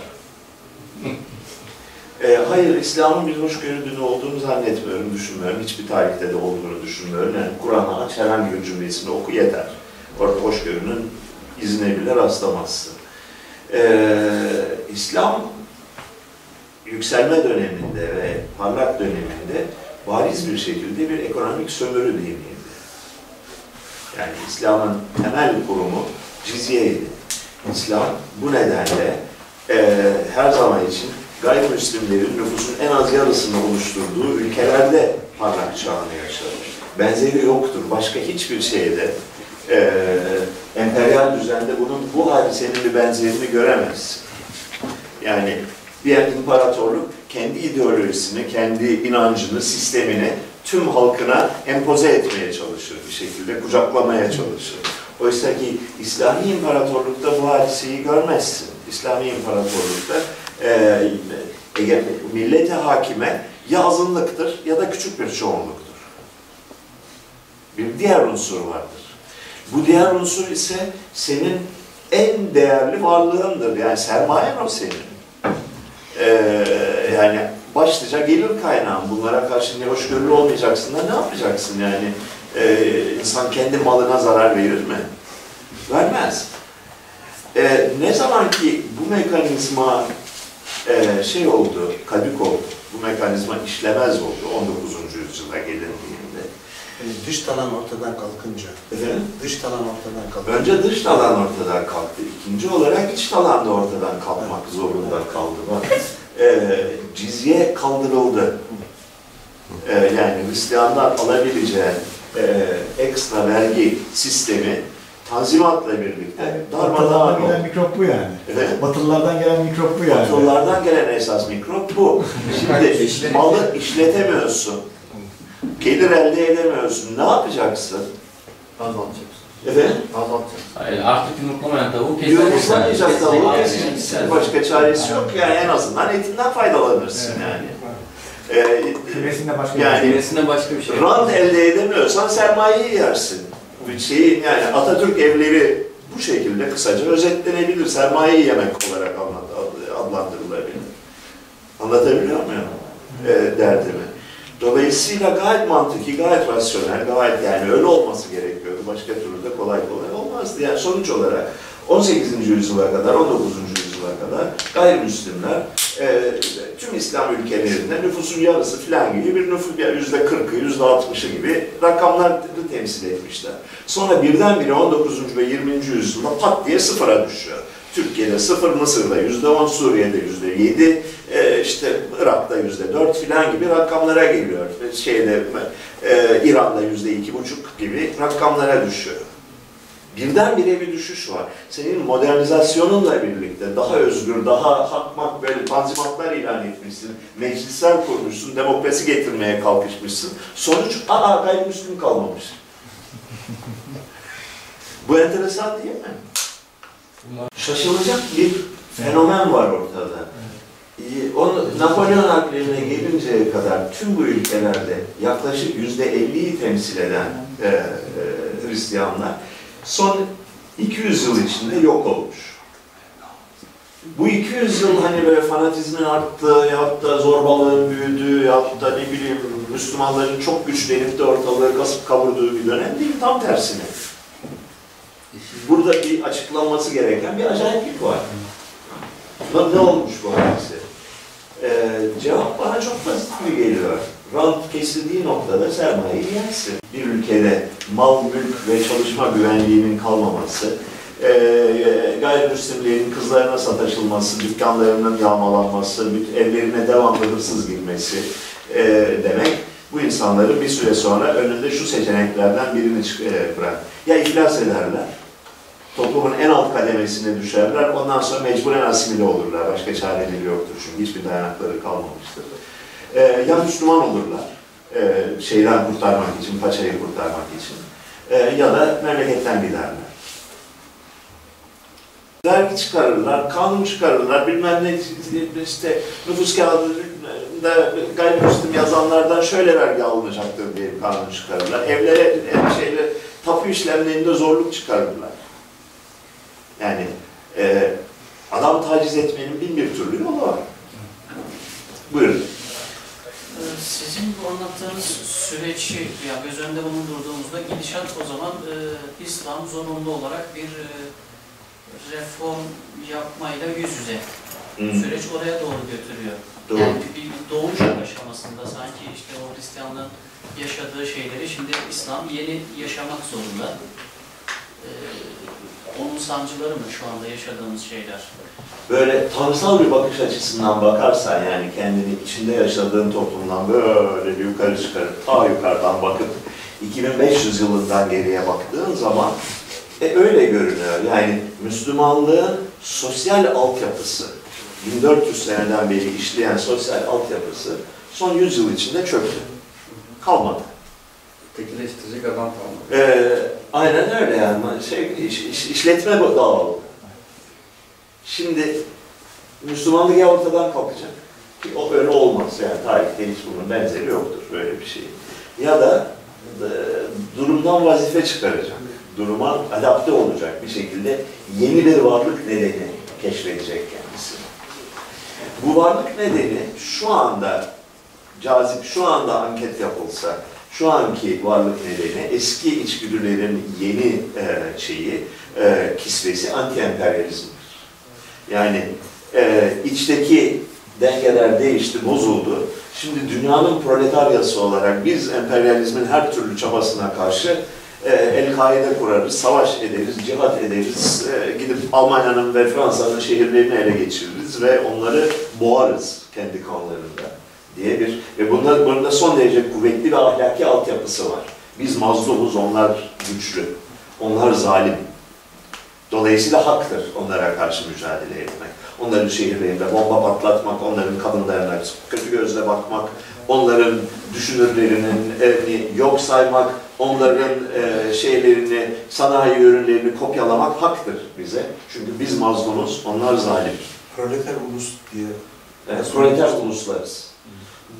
E, hayır, İslam'ın bir hoşgörü dini olduğunu zannetmiyorum, düşünmüyorum. Hiçbir tarihte de olduğunu düşünmüyorum. Yani Kur'an'ı aç, herhangi bir cümlesini oku yeter. Orada hoşgörünün izine bile rastlamazsın. Ee, İslam yükselme döneminde ve parlak döneminde bariz bir şekilde bir ekonomik sömürü diniydi. Yani İslam'ın temel kurumu cizyeydi. İslam bu nedenle e, her zaman için gayrimüslimlerin nüfusun en az yarısını oluşturduğu ülkelerde parlak çağını yaşadı. Benzeri yoktur. Başka hiçbir şeyde e, emperyal düzende bunun bu hadisenin bir benzerini göremezsin. Yani bir imparatorluk kendi ideolojisini, kendi inancını, sistemini tüm halkına empoze etmeye çalışır bir şekilde, kucaklamaya çalışır. Oysa ki İslami imparatorlukta bu hadiseyi görmezsin. İslami imparatorlukta e, millete hakime ya azınlıktır ya da küçük bir çoğunluktur. Bir diğer unsur vardır. Bu diğer unsur ise senin en değerli varlığındır. Yani sermayen o senin. Ee, yani başlıca gelir kaynağın. Bunlara karşı ne hoşgörülü olmayacaksın da ne yapacaksın yani? Ee, insan kendi malına zarar verir mi? Vermez. Ee, ne zaman ki bu mekanizma e, şey oldu, kadük oldu, bu mekanizma işlemez oldu 19. yüzyıla gelindiğinde. Yani dış talan ortadan kalkınca, Efendim? dış talan ortadan kalkınca, Önce dış talan ortadan kalktı. İkinci olarak iç talan da ortadan kalkmak zorunda kaldı. Bak, e, cizye kaldırıldı. E, yani Hristiyanlar alabileceği e, ekstra vergi sistemi tanzimatla birlikte Yani darmadağın Batılılardan gelen mikrop bu yani. Efendim? Batılılardan gelen mikrop bu yani. Batılılardan gelen esas mikrop bu. Şimdi malı işletemiyorsun. Gelir elde edemiyorsun. Ne yapacaksın? Azaltacaksın. Efendim? Azaltacaksın. Hayır, artık yumurtlamayan tavuğu keser. Yumurtlamayacak tavuğu keseceksin. Başka çaresi yok yani en azından etinden faydalanırsın yani. Ee, Kümesinde başka Yani- bir şey. Başka bir şey. rant elde edemiyorsan sermayeyi yersin. Şeyi yani Atatürk evleri bu şekilde kısaca özetlenebilir. Sermayeyi yemek olarak anlat, adlandırılabilir. Anlatabiliyor muyum? Ee, derdimi. Dolayısıyla gayet mantıki, gayet rasyonel, gayet yani öyle olması gerekiyordu. Başka türlü de kolay kolay olmazdı. Yani sonuç olarak 18. yüzyıla kadar, 19. yüzyıla kadar gayrimüslimler e, tüm İslam ülkelerinde nüfusun yarısı falan gibi bir nüfus, yüzde 40'ı, yüzde 60'ı gibi rakamları temsil etmişler. Sonra birdenbire 19. ve 20. yüzyılda pat diye sıfıra düşüyor. Türkiye'de sıfır, Mısır'da yüzde 10, Suriye'de yüzde 7, e, işte Irak'ta yüzde 4 filan gibi rakamlara geliyor. Şeyde e, İran'da yüzde iki buçuk gibi rakamlara düşüyor. Birdenbire bir düşüş var. Senin modernizasyonunla birlikte daha özgür, daha hakmak böyle tanzimatlar ilan etmişsin, meclisler kurmuşsun, demokrasi getirmeye kalkışmışsın. Sonuç, aa gayrimüslim kalmamış. Bu enteresan değil mi? Şaşılacak bir fenomen var ortada. Onu, Napolyon harplerine gelinceye kadar tüm bu ülkelerde yaklaşık yüzde 50'yi temsil eden e, e, Hristiyanlar son 200 yıl içinde yok olmuş. Bu 200 yıl hani böyle fanatizmin arttığı, yahut da zorbalığın büyüdüğü, yahut da ne bileyim Müslümanların çok güçlenip de ortalığı kasıp kavurduğu bir dönem değil, tam tersine. Burada bir açıklanması gereken bir acayiplik var. Ne, olmuş bu hadise? Ee, cevap bana çok basit gibi geliyor. Rant kesildiği noktada sermayeyi yersin. Bir ülkede mal, mülk ve çalışma güvenliğinin kalmaması, e, gayrimüslimlerin kızlarına sataşılması, dükkanlarının yağmalanması, evlerine devamlı hırsız girmesi e, demek bu insanların bir süre sonra önünde şu seçeneklerden birini e, bırak. Ya iflas ederler, toplumun en alt kademesine düşerler, ondan sonra mecburen asimile olurlar. Başka çareleri yoktur çünkü hiçbir dayanakları kalmamıştır. Ee, ya Müslüman olurlar, e, şeyden kurtarmak için, paçayı kurtarmak için. Ee, ya da memleketten giderler. Dergi çıkarırlar, kanun çıkarırlar, bilmem ne işte nüfus kağıdında gayrimüslim yazanlardan şöyle vergi alınacaktır diye bir kanun çıkarırlar. Evlere, ev şeyle, tapu işlemlerinde zorluk çıkarırlar. Yani e, adam taciz etmenin bin bir türlü yolu var. Buyurun. Sizin bu anlattığınız süreci ya göz önünde bulundurduğumuzda gidişat o zaman e, İslam zorunlu olarak bir e, reform yapmayla yüz yüze. Hmm, Süreç oraya doğru götürüyor. Doğru. Yani bir doğuş aşamasında sanki işte o Hristiyanlığın yaşadığı şeyleri şimdi İslam yeni yaşamak zorunda. Ee, onun sancıları mı şu anda yaşadığımız şeyler? Böyle tanrısal bir bakış açısından bakarsan yani kendini içinde yaşadığın toplumdan böyle bir yukarı çıkarıp ta yukarıdan bakıp 2500 yılından geriye baktığın zaman e, öyle görünüyor. Yani Müslümanlığın sosyal altyapısı, 1400 seneden beri işleyen sosyal altyapısı son 100 yıl içinde çöktü. Kalmadı. Tekileştirecek adam kalmadı. Ee, aynen öyle yani. Şey, iş, iş- işletme dağıldı. Şimdi Müslümanlık ya ortadan kalkacak. Ki o öyle olmaz yani tarihte hiç bunun benzeri yoktur böyle bir şey. Ya da e, durumdan vazife çıkaracak. Duruma adapte olacak bir şekilde yeni bir varlık nedeni keşfedecek kendisi. Bu varlık nedeni şu anda cazip, şu anda anket yapılsa, şu anki varlık nedeni eski içgüdülerin yeni e, şeyi, e, kisvesi anti-emperyalizmdir. Yani e, içteki dengeler değişti, bozuldu. Şimdi dünyanın proletaryası olarak biz emperyalizmin her türlü çabasına karşı e, El-Kaide kurarız, savaş ederiz, cihat ederiz, e, gidip Almanya'nın ve Fransa'nın şehirlerini ele geçiririz ve onları boğarız kendi kanlarında diye bir ve bunda, bunda son derece kuvvetli bir ahlaki altyapısı var. Biz mazlumuz, onlar güçlü, onlar zalim. Dolayısıyla haktır onlara karşı mücadele etmek. Onların şehirlerinde bomba patlatmak, onların kadınlarına kötü gözle bakmak, onların düşünürlerinin evini yok saymak, onların e, şeylerini, sanayi ürünlerini kopyalamak haktır bize. Çünkü biz mazlumuz, onlar zalim. Proleter ulus diye Evet, proleter uluslarız.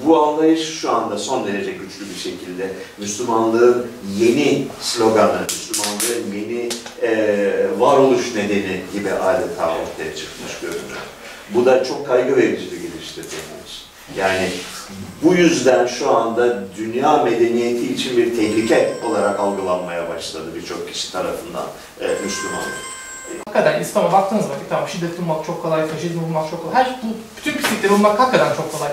Bu anlayış şu anda son derece güçlü bir şekilde Müslümanlığın yeni sloganı, Müslümanlığın yeni e, varoluş nedeni gibi adeta ortaya çıkmış görünüyor. Bu da çok kaygı verici bir geliştir benim. Yani bu yüzden şu anda dünya medeniyeti için bir tehlike olarak algılanmaya başladı birçok kişi tarafından e, Müslümanlık. Hakikaten İslam'a baktığınız vakit tamam şiddet bulmak çok kolay, faşizm bulmak çok kolay. Her bu bütün pislikleri bulmak hakikaten çok kolay.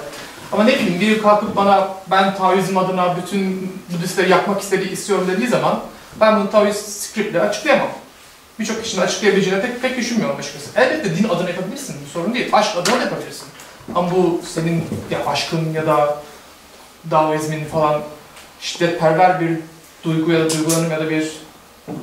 Ama ne bileyim biri kalkıp bana ben Taoizm adına bütün Budistleri yakmak istediği istiyorum dediği zaman ben bunu Taoist scriptle açıklayamam. Birçok kişinin açıklayabileceğini pek, pek düşünmüyorum açıkçası. Elbette din adına yapabilirsin, bu sorun değil. Aşk adına yapabilirsin. Ama bu senin ya aşkın ya da Daoizmin falan şiddetperver bir duygu ya da duygulanım ya da bir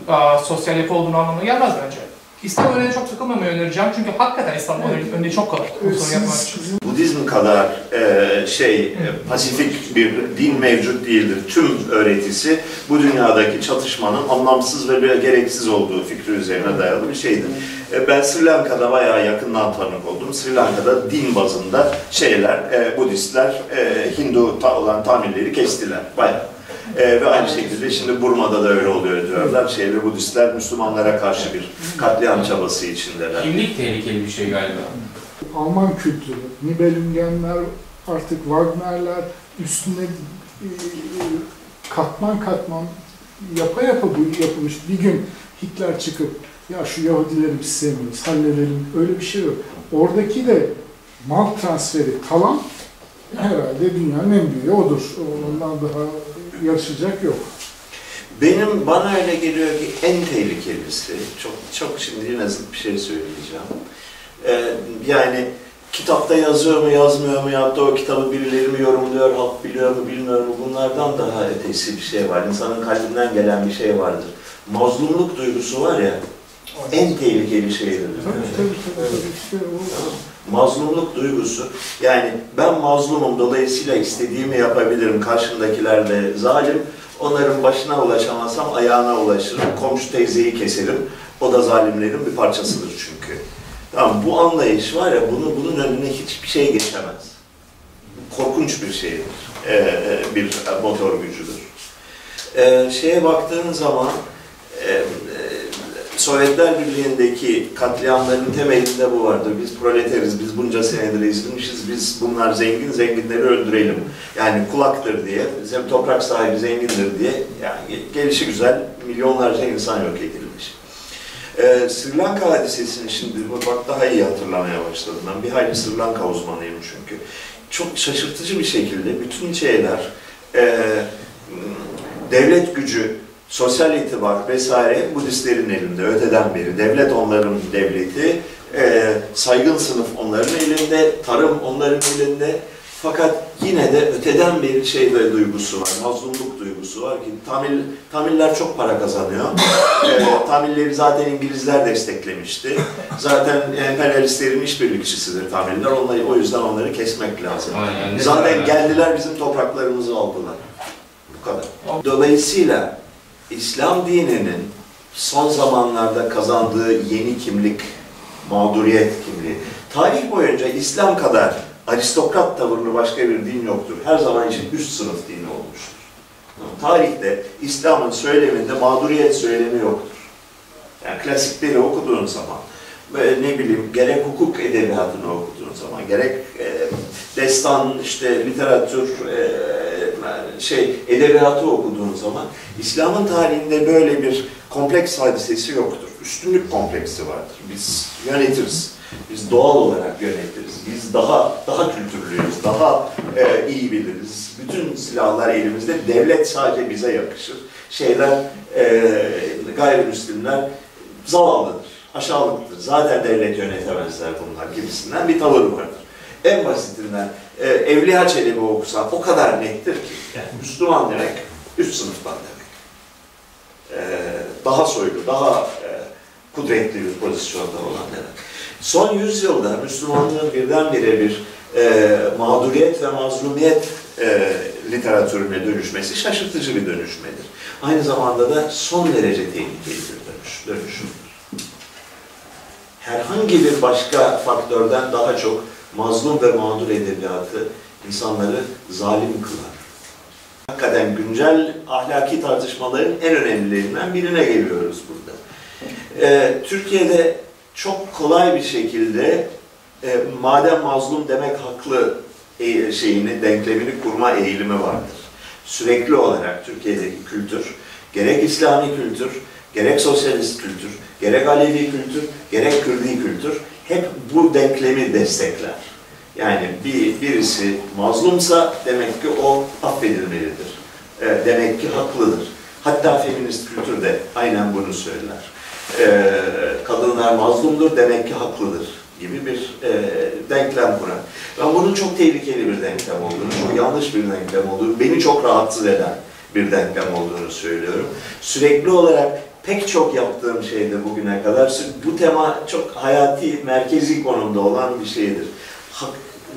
aa, sosyal yapı olduğunu anlamına gelmez bence. İslam örneğine çok takılmamayı önereceğim çünkü hakikaten İslam örneği, örneği çok kolay bu soruyu yapmak için. Budizm kadar e, şey e, pasifik bir din mevcut değildir. Tüm öğretisi bu dünyadaki çatışmanın anlamsız ve böyle gereksiz olduğu fikri üzerine dayalı bir şeydir. E, ben Sri Lanka'da bayağı yakından tanık oldum. Sri Lanka'da din bazında şeyler, e, Budistler e, Hindu ta- olan Tamilleri kestiler bayağı. E, ve aynı şekilde şimdi Burma'da da öyle oluyor diyorlar. Şey ve Budistler Müslümanlara karşı bir katliam çabası içindeler. Kimlik tehlikeli bir şey galiba. Alman kültürü, Nibelungenler, artık Wagnerler üstüne e, katman katman yapa yapa bu yapılmış. Bir gün Hitler çıkıp ya şu Yahudileri biz sevmiyoruz, halledelim. Öyle bir şey yok. Oradaki de mal transferi kalan herhalde dünyanın en büyüğü odur. Ondan daha yarışacak yok. Benim bana öyle geliyor ki en tehlikelisi, çok çok şimdi zıt bir şey söyleyeceğim. Ee, yani kitapta yazıyor mu yazmıyor mu ya da o kitabı birileri mi yorumluyor, halk biliyor mu bilmiyor mu bunlardan daha ötesi bir şey var. İnsanın kalbinden gelen bir şey vardır. Mazlumluk duygusu var ya, en tehlikeli şeydir. Tabii tabii tabii. tabii. Mazlumluk duygusu, yani ben mazlumum dolayısıyla istediğimi yapabilirim, karşımdakiler de zalim, onların başına ulaşamazsam ayağına ulaşırım, komşu teyzeyi keserim, o da zalimlerin bir parçasıdır çünkü. Tamam, bu anlayış var ya, bunu, bunun önüne hiçbir şey geçemez. Korkunç bir şeydir, ee, bir motor gücüdür. Ee, şeye baktığın zaman, e, Sovyetler Birliği'ndeki katliamların temelinde bu vardı. Biz proleteriz, biz bunca senedir ezilmişiz, biz bunlar zengin, zenginleri öldürelim. Yani kulaktır diye, bizim toprak sahibi zengindir diye, yani gelişi güzel milyonlarca insan yok edilmiş. Ee, Sri Lanka hadisesini şimdi bak daha iyi hatırlamaya başladım. Ben bir hayli Sri Lanka uzmanıyım çünkü. Çok şaşırtıcı bir şekilde bütün şeyler, e, devlet gücü, sosyal itibar vesaire Budistlerin elinde öteden beri. Devlet onların devleti, e, saygın sınıf onların elinde, tarım onların elinde. Fakat yine de öteden beri şey ve duygusu var, mazlumluk duygusu var ki Tamil, Tamiller çok para kazanıyor. E, Tamilleri zaten İngilizler desteklemişti. Zaten emperyalistlerin işbirlikçisidir Tamiller. Onları, o yüzden onları kesmek lazım. Aynen. Zaten geldiler bizim topraklarımızı aldılar. Bu kadar. Dolayısıyla İslam dininin son zamanlarda kazandığı yeni kimlik, mağduriyet kimliği. Tarih boyunca İslam kadar aristokrat tavırlı başka bir din yoktur. Her zaman için üst sınıf dini olmuştur. Tarihte İslam'ın söyleminde mağduriyet söylemi yoktur. Yani klasikleri okuduğun zaman, ne bileyim gerek hukuk edebiyatını okuduğun zaman, gerek e, destan, işte literatür, e, şey edebiyatı okuduğun zaman İslam'ın tarihinde böyle bir kompleks hadisesi yoktur. Üstünlük kompleksi vardır. Biz yönetiriz. Biz doğal olarak yönetiriz. Biz daha daha kültürlüyüz, daha e, iyi biliriz. Bütün silahlar elimizde. Devlet sadece bize yakışır. Şeyler, e, gayrimüslimler zavallıdır, aşağılıktır. Zaten devlet yönetemezler bunlar gibisinden bir tavır vardır. En basitinden e, Evliya Çelebi okusan o kadar nettir ki. Yani Müslüman demek üst sınıftan demek. E, daha soylu, daha e, kudretli bir pozisyonda olan demek. Son yüzyılda Müslümanlığın birdenbire bir e, mağduriyet ve mazlumiyet e, literatürüne dönüşmesi şaşırtıcı bir dönüşmedir. Aynı zamanda da son derece tehlikeli bir dönüş, dönüşümdür. Herhangi bir başka faktörden daha çok mazlum ve mağdur edebiyatı insanları zalim kılar. Hakikaten güncel ahlaki tartışmaların en önemlilerinden birine geliyoruz burada. Ee, Türkiye'de çok kolay bir şekilde e, madem mazlum demek haklı e, şeyini, denklemini kurma eğilimi vardır. Sürekli olarak Türkiye'deki kültür, gerek İslami kültür, gerek sosyalist kültür, gerek Alevi kültür, gerek Kürdi kültür hep bu denklemi destekler. Yani bir, birisi mazlumsa demek ki o affedilmelidir. E, demek ki haklıdır. Hatta feminist kültür de aynen bunu söyler. E, kadınlar mazlumdur demek ki haklıdır gibi bir e, denklem kurar. Ben bunun çok tehlikeli bir denklem olduğunu, çok yanlış bir denklem olduğunu, beni çok rahatsız eden bir denklem olduğunu söylüyorum. Sürekli olarak pek çok yaptığım şeyde bugüne kadar bu tema çok hayati, merkezi konumda olan bir şeydir. Hak,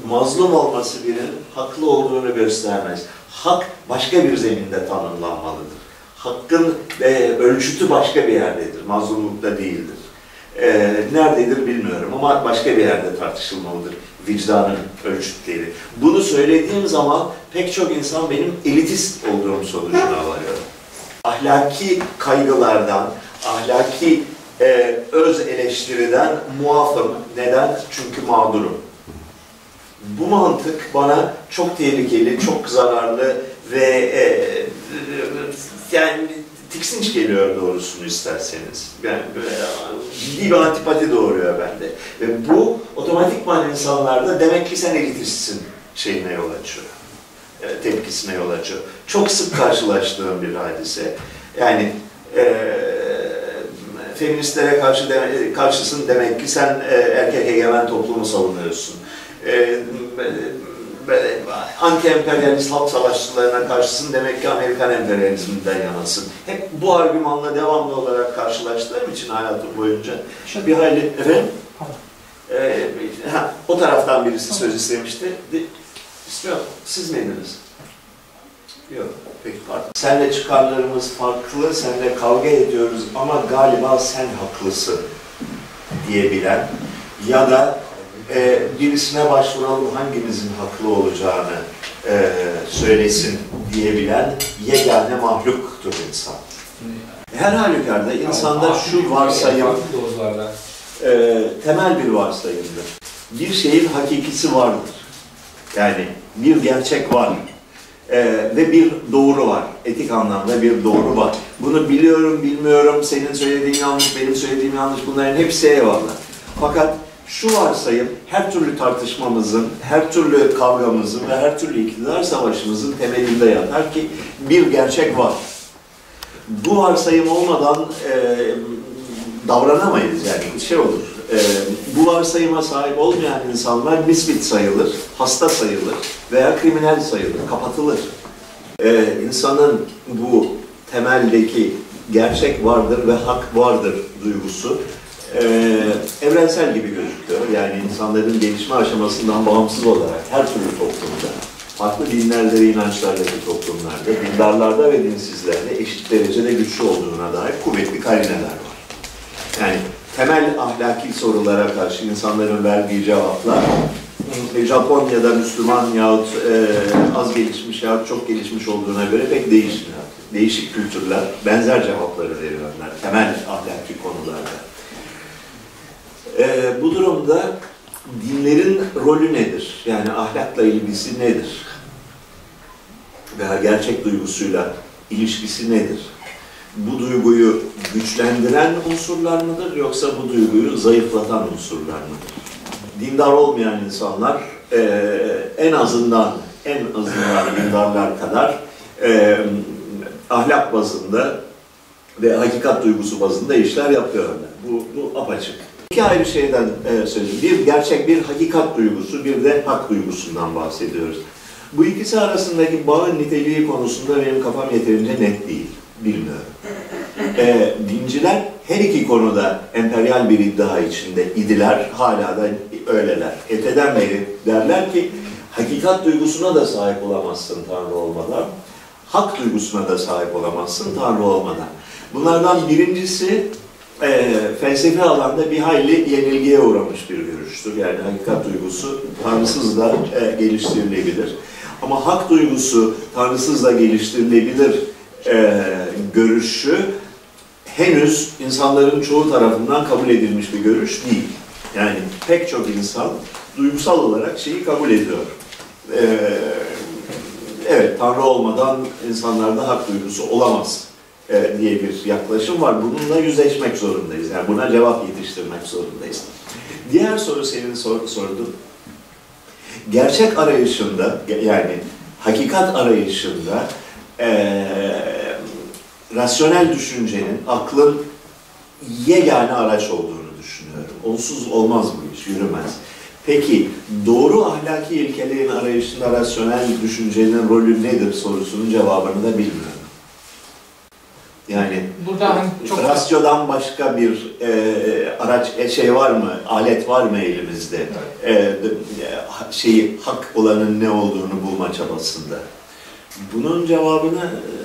mazlum olması birinin haklı olduğunu göstermez. Hak başka bir zeminde tanımlanmalıdır. Hakkın e, ölçütü başka bir yerdedir, mazlumlukta değildir. E, nerededir bilmiyorum ama başka bir yerde tartışılmalıdır vicdanın ölçütleri. Bunu söylediğim zaman pek çok insan benim elitist olduğum sonucuna varıyor. Ahlaki kaygılardan, ahlaki e, öz eleştiriden muafım. Neden? Çünkü mağdurum. Bu mantık bana çok tehlikeli, çok zararlı ve e, yani tiksinç geliyor doğrusunu isterseniz. Yani böyle ciddi bir antipati doğuruyor bende. Ve bu otomatikman insanlarda demek ki sen elitistsin şeyine yol açıyor. E, tepkisine yol açıyor. Çok sık karşılaştığım bir hadise. Yani e, feministlere karşı deme, karşısın demek ki sen e, erkek egemen toplumu savunuyorsun. E, böyle anti-emperyalist halk savaşçılarına karşısın demek ki Amerikan emperyalizminden yanasın. Hep bu argümanla devamlı olarak karşılaştığım için hayatım boyunca bir hayli efendim ee, ha, o taraftan birisi söz istemişti. De, istiyor. Siz miydiniz? Yok. Peki pardon. Senle çıkarlarımız farklı, senle kavga ediyoruz ama galiba sen haklısın diyebilen ya da e, birisine başvuralım hangimizin haklı olacağını e, söylesin diyebilen yegane mahluktur insan. Her halükarda insanda şu varsayım e, temel bir varsayımdır. Bir şeyin hakikisi vardır. Yani bir gerçek var. E, ve bir doğru var. Etik anlamda bir doğru var. Bunu biliyorum, bilmiyorum, senin söylediğin yanlış, benim söylediğim yanlış bunların hepsi eyvallah. Fakat şu varsayım her türlü tartışmamızın, her türlü kavgamızın ve her türlü iktidar savaşımızın temelinde yatar ki bir gerçek var. Bu varsayım olmadan e, davranamayız yani şey olur. E, bu varsayıma sahip olmayan insanlar misbit sayılır, hasta sayılır veya kriminal sayılır, kapatılır. E, insanın bu temeldeki gerçek vardır ve hak vardır duygusu e, evrensel gibi gözüküyor. Yani insanların gelişme aşamasından bağımsız olarak her türlü toplumda, farklı dinlerde ve inançlardaki toplumlarda, dindarlarda ve dinsizlerde eşit derecede güçlü olduğuna dair kuvvetli karineler var. Yani temel ahlaki sorulara karşı insanların verdiği cevaplar e, Japonya'da Müslüman yahut e, az gelişmiş yahut çok gelişmiş olduğuna göre pek değişmiyor. Değişik kültürler benzer cevapları veriyorlar temel ahlaki konularda. E, bu durumda dinlerin rolü nedir? Yani ahlakla ilgisi nedir? Veya gerçek duygusuyla ilişkisi nedir? Bu duyguyu güçlendiren unsurlar mıdır yoksa bu duyguyu zayıflatan unsurlar mıdır? Dindar olmayan insanlar e, en azından en azından dindarlar kadar e, ahlak bazında ve hakikat duygusu bazında işler yapıyorlar. Bu, bu apaçık. İki ayrı şeyden e, söyleyeyim. Bir gerçek bir hakikat duygusu, bir de hak duygusundan bahsediyoruz. Bu ikisi arasındaki bağın niteliği konusunda benim kafam yeterince net değil. Bilmiyorum. E, dinciler her iki konuda emperyal bir iddia içinde idiler, hala da öyleler. Eteden beri derler ki hakikat duygusuna da sahip olamazsın Tanrı olmadan, hak duygusuna da sahip olamazsın Tanrı olmadan. Bunlardan birincisi e, felsefi alanda bir hayli yenilgiye uğramış bir görüştür. Yani hakikat duygusu tanrısız da e, geliştirilebilir. Ama hak duygusu tanrısız da geliştirilebilir e, görüşü henüz insanların çoğu tarafından kabul edilmiş bir görüş değil. Yani pek çok insan duygusal olarak şeyi kabul ediyor. E, evet, Tanrı olmadan insanlarda hak duygusu olamaz e, diye bir yaklaşım var. Bununla yüzleşmek zorundayız. Yani buna cevap yetiştirmek zorundayız. Diğer soru senin sor, sordun. Gerçek arayışında, yani hakikat arayışında e, rasyonel düşüncenin, aklın yegane araç olduğunu düşünüyorum. Onsuz olmaz bu iş, yürümez. Peki doğru ahlaki ilkelerin arayışında rasyonel düşüncenin rolü nedir sorusunun cevabını da bilmiyorum. Yani Burada hani çok rasyodan başka bir e, araç e, şey var mı? Alet var mı elimizde? E, de- e, ha- şeyi hak olanın ne olduğunu bulma çabasında. Bunun cevabını e,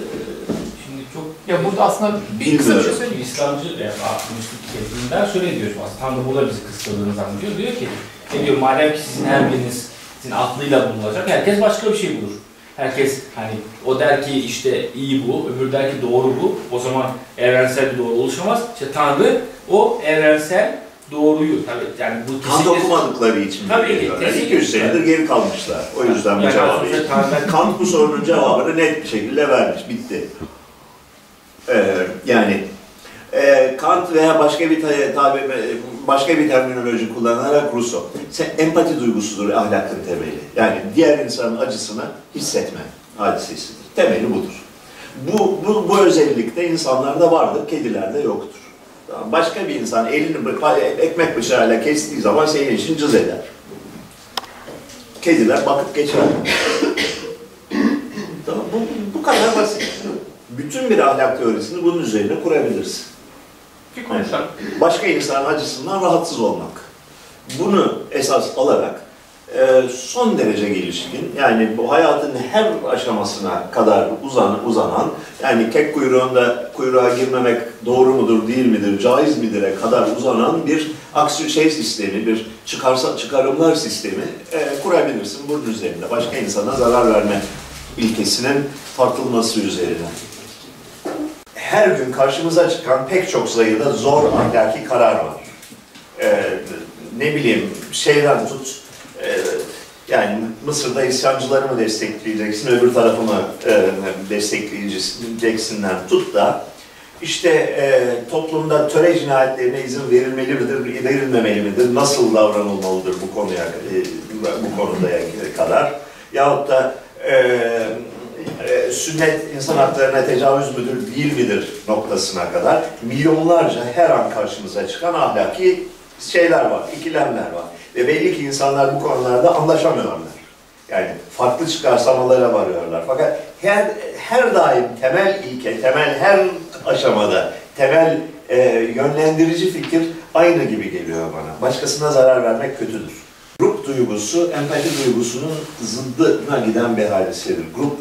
ya burada aslında bir kısa bir şey Bilmiyorum. söyleyeyim. İslamcı aklımızlık kendinden şöyle diyor aslında. Tam da burada bizi kıskandığını zannediyor. Diyor ki, ne diyor madem ki sizin her biriniz sizin aklıyla bulunacak, herkes başka bir şey bulur. Herkes hani o der ki işte iyi bu, öbür der ki doğru bu. O zaman evrensel bir doğru oluşamaz. İşte Tanrı o evrensel doğruyu tabii yani bu Kant kesinlikle- okumadıkları için Tabii ki. Yani kesinlikle. 200 senedir geri kalmışlar. O yüzden bu Yani cevabı. sonuçta Tanrı'dan Kant bu sorunun cevabını net bir şekilde vermiş. Bitti. Ee, yani e, Kant veya başka bir ta- tabi başka bir terminoloji kullanarak Rousseau. Sen, empati duygusudur ahlakın temeli. Yani diğer insanın acısını hissetme hadisesidir. Temeli budur. Bu, bu, bu özellik de insanlarda vardır, kedilerde yoktur. Başka bir insan elini ekmek bıçağıyla kestiği zaman senin için cız eder. Kediler bakıp geçer. Tamam, bu, bu kadar basit. Bütün bir ahlak teorisini bunun üzerine kurabilirsin. Bir konuşalım. Başka insanın acısından rahatsız olmak. Bunu esas alarak e, son derece gelişkin, yani bu hayatın her aşamasına kadar uzan, uzanan, yani kek kuyruğunda kuyruğa girmemek doğru mudur, değil midir, caiz midir'e kadar uzanan bir aksi şey sistemi, bir çıkarsa, çıkarımlar sistemi e, kurabilirsin bunun üzerinde. Başka insana zarar verme ilkesinin tartılması üzerine her gün karşımıza çıkan pek çok sayıda zor ahlaki karar var. Ee, ne bileyim şeyden tut, e, yani Mısır'da isyancıları mı destekleyeceksin, öbür tarafı mı e, destekleyeceksinler tut da işte e, toplumda töre cinayetlerine izin verilmeli midir, verilmemeli midir, nasıl davranılmalıdır bu konuya e, bu konuda kadar yahut da e, e, sünnet insan haklarına tecavüz müdür değil midir noktasına kadar milyonlarca her an karşımıza çıkan ahlaki şeyler var, ikilemler var. Ve belli ki insanlar bu konularda anlaşamıyorlar. Yani farklı çıkarsamalara varıyorlar. Fakat her, her daim temel ilke, temel her aşamada temel e, yönlendirici fikir aynı gibi geliyor bana. Başkasına zarar vermek kötüdür. Grup duygusu, empati duygusunun zıddına giden bir hadisedir. Grup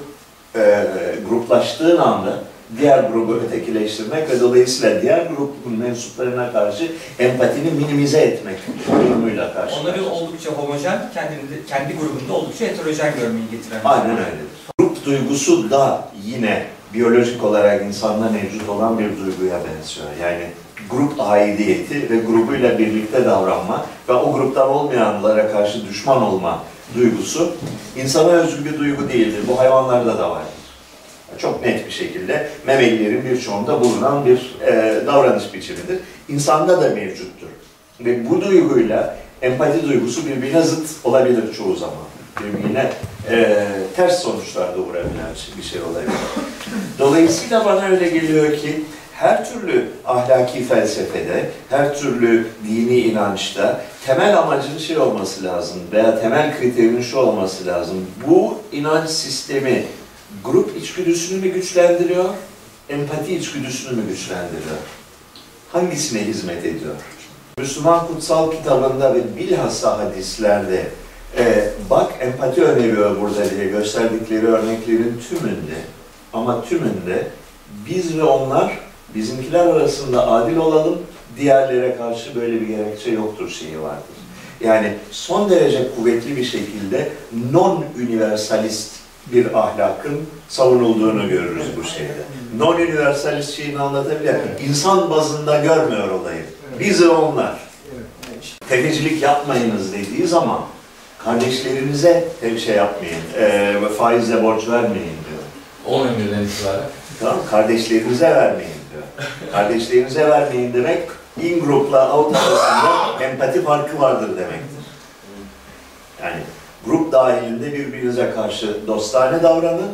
e, gruplaştığın anda diğer grubu ötekileştirmek ve dolayısıyla diğer grubun mensuplarına karşı empatini minimize etmek durumuyla karşı. Onları oldukça homojen, kendini, kendi grubunda oldukça heterojen görmeyi getiren. Aynen öyle. Grup duygusu da yine biyolojik olarak insanda mevcut olan bir duyguya benziyor. Yani grup aidiyeti ve grubuyla birlikte davranma ve o gruptan olmayanlara karşı düşman olma duygusu insana özgü bir duygu değildir. Bu hayvanlarda da vardır. Çok net bir şekilde memelilerin birçoğunda bulunan bir e, davranış biçimidir. İnsanda da mevcuttur. Ve bu duyguyla empati duygusu birbirine zıt olabilir çoğu zaman. Birbirine e, ters sonuçlar doğurabilen bir şey olabilir. Dolayısıyla bana öyle geliyor ki her türlü ahlaki felsefede, her türlü dini inançta temel amacın şey olması lazım veya temel kriterinin şu olması lazım. Bu inanç sistemi grup içgüdüsünü mü güçlendiriyor, empati içgüdüsünü mü güçlendiriyor? Hangisine hizmet ediyor? Müslüman kutsal kitabında ve bilhassa hadislerde e, bak empati öneriyor burada diye gösterdikleri örneklerin tümünde ama tümünde biz ve onlar bizimkiler arasında adil olalım, diğerlere karşı böyle bir gerekçe yoktur şeyi vardır. Yani son derece kuvvetli bir şekilde non-universalist bir ahlakın savunulduğunu görürüz bu şeyde. Non-universalist şeyini anlatabilir miyim? İnsan bazında görmüyor olayı. Biz ve onlar. Tefecilik yapmayınız dediği zaman kardeşlerinize bir şey yapmayın, e, faizle borç vermeyin diyor. 10 emirden itibaren. Tamam? Kardeşlerinize vermeyin. Kardeşlerinize vermeyin demek in grupla out arasında empati farkı vardır demektir. Yani grup dahilinde birbirinize karşı dostane davranın.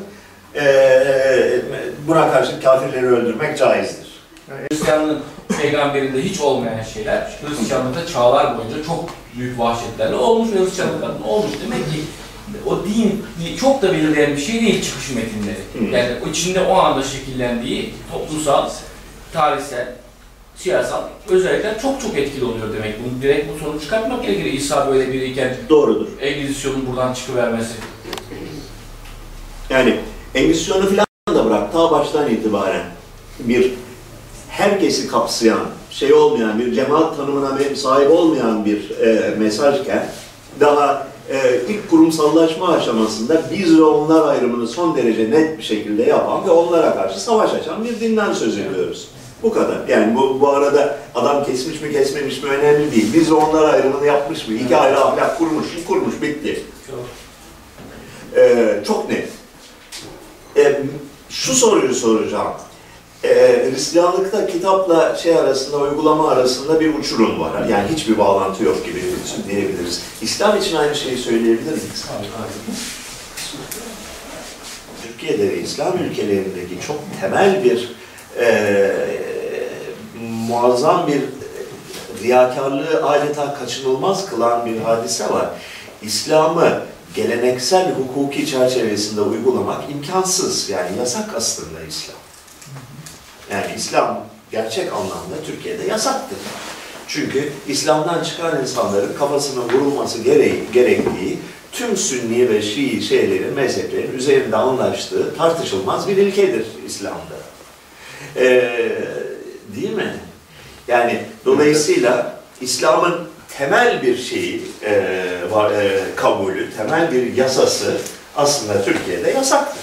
Ee, buna karşı kafirleri öldürmek caizdir. Hristiyanlığın peygamberinde hiç olmayan şeyler Hristiyanlıkta çağlar boyunca çok büyük vahşetlerle olmuş ve Hristiyanlıkta olmuş. Demek ki o din çok da belirleyen bir şey değil çıkış metinleri. Yani içinde o anda şekillendiği toplumsal, tarihsel, siyasal özellikler çok çok etkili oluyor demek. Bunu direkt bu sonuç çıkartmak gerekir. İsa böyle biriyken Doğrudur. Engizisyon'un buradan çıkıvermesi. Yani Engizisyonu falan da bırak, ta baştan itibaren bir herkesi kapsayan, şey olmayan, bir cemaat tanımına sahip olmayan bir e, mesajken daha e, ilk kurumsallaşma aşamasında biz ve onlar ayrımını son derece net bir şekilde yapan ve onlara karşı savaş açan bir dinden söz ediyoruz. Bu kadar. Yani bu, bu arada adam kesmiş mi kesmemiş mi önemli değil. Biz onlar ayrımını yapmış mı? İki ayrı ahlak kurmuş mu? Kurmuş, bitti. Ee, çok net. Ee, şu soruyu soracağım. Ee, Hristiyanlıkta kitapla şey arasında, uygulama arasında bir uçurum var. Yani hiçbir bağlantı yok gibi diyebiliriz. İslam için aynı şeyi söyleyebilir miyiz? Türkiye'de ve İslam ülkelerindeki çok temel bir e, muazzam bir riyakarlığı adeta kaçınılmaz kılan bir hadise var. İslam'ı geleneksel hukuki çerçevesinde uygulamak imkansız. Yani yasak aslında İslam. Yani İslam gerçek anlamda Türkiye'de yasaktır. Çünkü İslam'dan çıkan insanların kafasının vurulması gereği, gerektiği tüm Sünni ve Şii şeylerin, mezheplerin üzerinde anlaştığı tartışılmaz bir ilkedir İslam'da. Ee, değil mi? Yani dolayısıyla İslam'ın temel bir şeyi e, var, e, kabulü, temel bir yasası aslında Türkiye'de yasaktır.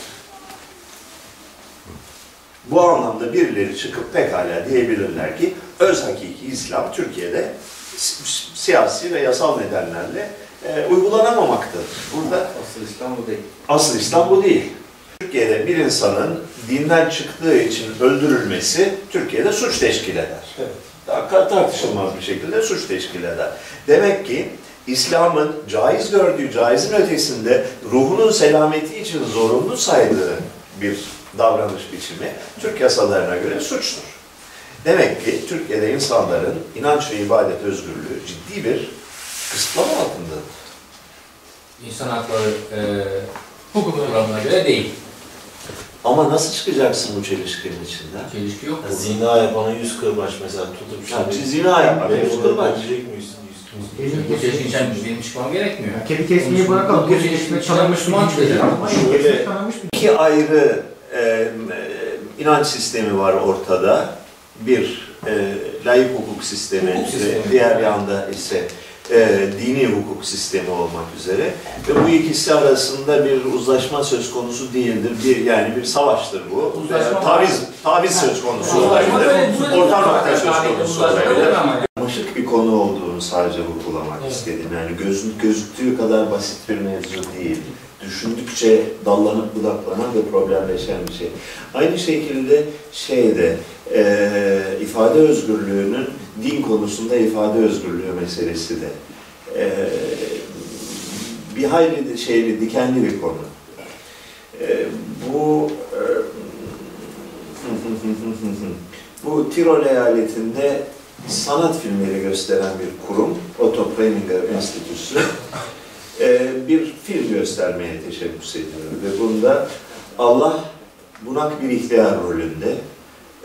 Bu anlamda birileri çıkıp pekala diyebilirler ki öz hakiki İslam Türkiye'de si- siyasi ve yasal nedenlerle e, uygulanamamaktadır. Burada Asıl İslam bu değil. Asıl İslam bu değil. Türkiye'de bir insanın dinden çıktığı için öldürülmesi Türkiye'de suç teşkil eder. Evet. Tartışılmaz bir şekilde suç teşkil eder. Demek ki İslam'ın caiz gördüğü, caizin ötesinde ruhunun selameti için zorunlu saydığı bir davranış biçimi Türk yasalarına göre suçtur. Demek ki Türkiye'de insanların inanç ve ibadet özgürlüğü ciddi bir kısıtlama altındadır. İnsan hakları e, Hukukuna kuramına göre değil. Ama nasıl çıkacaksın bu çelişkinin içinden? Çelişki yok. Ya Zina yapana yüz kırbaç mesela tutup Ya şimdi zina Benim yüz kırbaç. öldürecek miyiz? Bu çelişki için benim çıkmam gerekmiyor. Kedi kesmeyi bırakalım. Bu Kedi çelişki kesmek içinden tanınmış bir Müslüman çıkacak. Şöyle- İki ayrı e, e, inanç sistemi var ortada. Bir e, laik hukuk sistemi, Hukuk sistemi. diğer yanda ise e, dini hukuk sistemi olmak üzere. Ve bu ikisi arasında bir uzlaşma söz konusu değildir. Bir yani bir savaştır bu. Uzlaşma E, taviz taviz söz konusu olabilir. Orta nokta söz konusu olabilir. Karmaşık bir konu olduğunu sadece vurgulamak Evet. istedim. Yani göz, gözüktüğü kadar basit bir mevzu değil. Düşündükçe dallanıp budaklanan ve problemleşen bir şey. Aynı şekilde şeyde e, ifade özgürlüğünün din konusunda ifade özgürlüğü meselesi de e, bir hayli de şeyli, dikenli bir konu. E, bu e, bu Tirol eyaletinde sanat filmleri gösteren bir kurum, Otto Preminger Enstitüsü, e, bir film göstermeye teşebbüs ediyor. Ve bunda Allah bunak bir ihtiyar rolünde,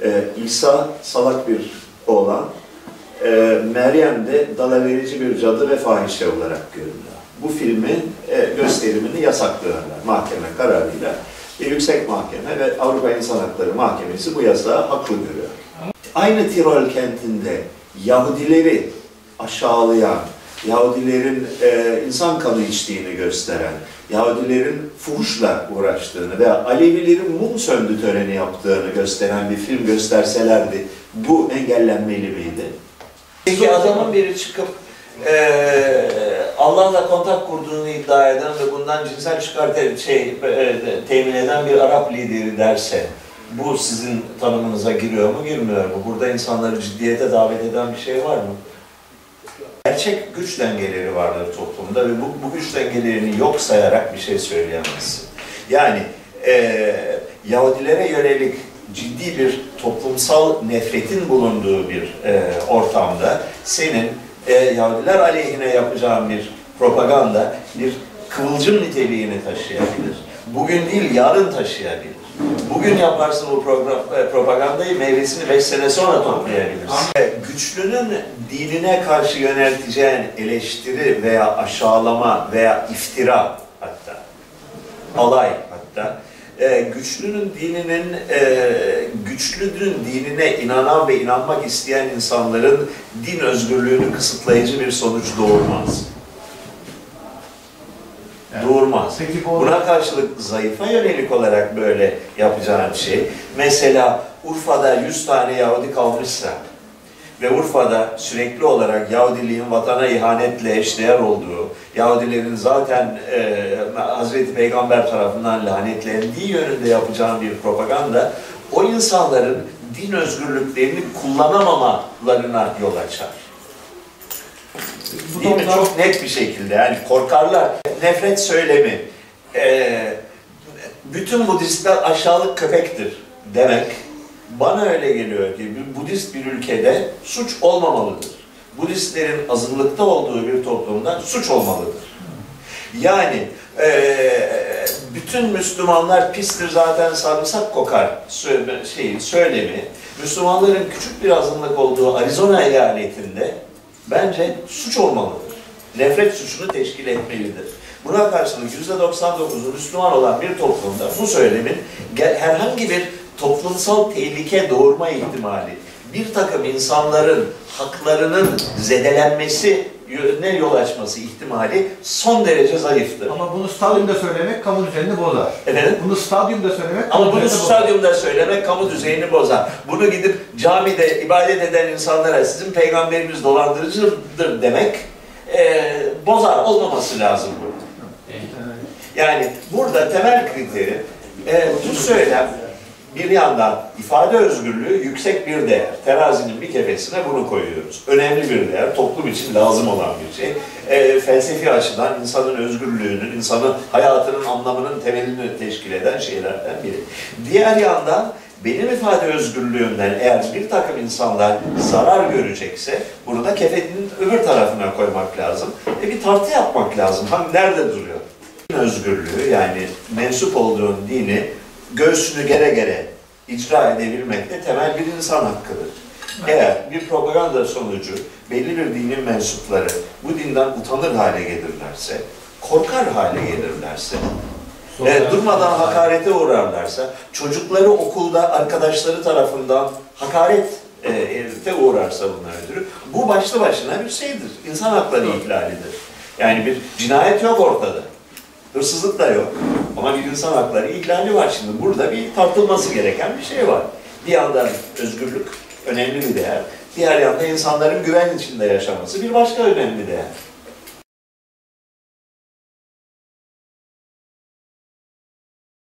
e, İsa salak bir oğlan, e, Meryem de dalaverici bir cadı ve fahişe olarak görünüyor. Bu filmin e, gösterimini yasaklıyorlar mahkeme kararıyla. Ve Yüksek Mahkeme ve Avrupa İnsan Hakları Mahkemesi bu yasağı haklı görüyor. Aynı Tirol kentinde Yahudileri aşağılayan, Yahudilerin e, insan kanı içtiğini gösteren, Yahudilerin fuhuşla uğraştığını ve Alevilerin mum söndü töreni yaptığını gösteren bir film gösterselerdi bu engellenmeli miydi? Peki adamın biri çıkıp e, Allah'la kontak kurduğunu iddia eden ve bundan cinsel çıkar te- şey, e, temin eden bir Arap lideri derse bu sizin tanımınıza giriyor mu girmiyor mu? Burada insanları ciddiyete davet eden bir şey var mı? Gerçek güç dengeleri vardır toplumda ve bu, bu güç dengelerini yok sayarak bir şey söyleyemezsin. Yani e, Yahudilere yönelik ciddi bir toplumsal nefretin bulunduğu bir e, ortamda senin e, Yahudiler aleyhine yapacağın bir propaganda, bir kıvılcım niteliğini taşıyabilir. Bugün değil, yarın taşıyabilir. Bugün yaparsın bu program, e, propagandayı, meyvesini beş sene sonra toplayabilirsin. Güçlünün dinine karşı yönelteceğin eleştiri veya aşağılama veya iftira hatta, alay hatta, e, güçlünün dininin, e, güçlünün dinine inanan ve inanmak isteyen insanların din özgürlüğünü kısıtlayıcı bir sonuç doğurmaz. Evet. Doğurmaz. Peki bu Buna karşılık zayıfa yönelik olarak böyle yapacağın şey, mesela Urfa'da 100 tane Yahudi kalmışsa ve Urfa'da sürekli olarak Yahudiliğin vatana ihanetle eşdeğer olduğu, Yahudilerin zaten e, Hazreti Peygamber tarafından lanetlendiği yönünde yapacağın bir propaganda, o insanların din özgürlüklerini kullanamamalarına yol açar. bu Değil mi? Çok net bir şekilde yani korkarlar. Nefret söylemi, eee, bütün Budistler aşağılık köpektir demek bana öyle geliyor ki bir Budist bir ülkede suç olmamalıdır. Budistlerin azınlıkta olduğu bir toplumda suç olmalıdır. Yani eee, bütün Müslümanlar pistir zaten sarımsak kokar şeyi, söylemi, Müslümanların küçük bir azınlık olduğu Arizona eyaletinde bence suç olmalıdır. Nefret suçunu teşkil etmelidir. Buna karşılık %99'u Müslüman olan bir toplumda bu söylemin herhangi bir toplumsal tehlike doğurma ihtimali, bir takım insanların haklarının zedelenmesi ne yol açması ihtimali son derece zayıftır. Ama bunu stadyumda söylemek kamu düzenini bozar. Efendim? Bunu stadyumda söylemek Ama bunu düzenini bozar. stadyumda söylemek kamu düzeyini bozar. Bunu gidip camide ibadet eden insanlara sizin peygamberimiz dolandırıcıdır demek e, bozar. Olmaması lazım bu. Yani burada temel kriteri e, bu söylem bir yandan ifade özgürlüğü yüksek bir değer. Terazinin bir kefesine bunu koyuyoruz. Önemli bir değer, toplum için lazım olan bir şey. E, felsefi açıdan insanın özgürlüğünün, insanın hayatının anlamının temelini teşkil eden şeylerden biri. Diğer yandan benim ifade özgürlüğümden eğer bir takım insanlar zarar görecekse bunu da kefenin öbür tarafına koymak lazım. E, bir tartı yapmak lazım. Hangi nerede duruyor? Özgürlüğü yani mensup olduğun dini göğsünü gere gere icra edebilmek de temel bir insan hakkıdır. Eğer bir propaganda sonucu belli bir dinin mensupları bu dinden utanır hale gelirlerse, korkar hale gelirlerse, e, durmadan hakarete uğrarlarsa, çocukları okulda arkadaşları tarafından hakarete uğrarsa bunlar ötürü, bu başlı başına bir şeydir. İnsan hakları ihlalidir. Yani bir cinayet yok ortada. Hırsızlık da yok. Ama bir insan hakları ihlali var şimdi. Burada bir tartılması gereken bir şey var. Bir yandan özgürlük önemli bir değer. Diğer yanda insanların güven içinde yaşaması bir başka önemli değer.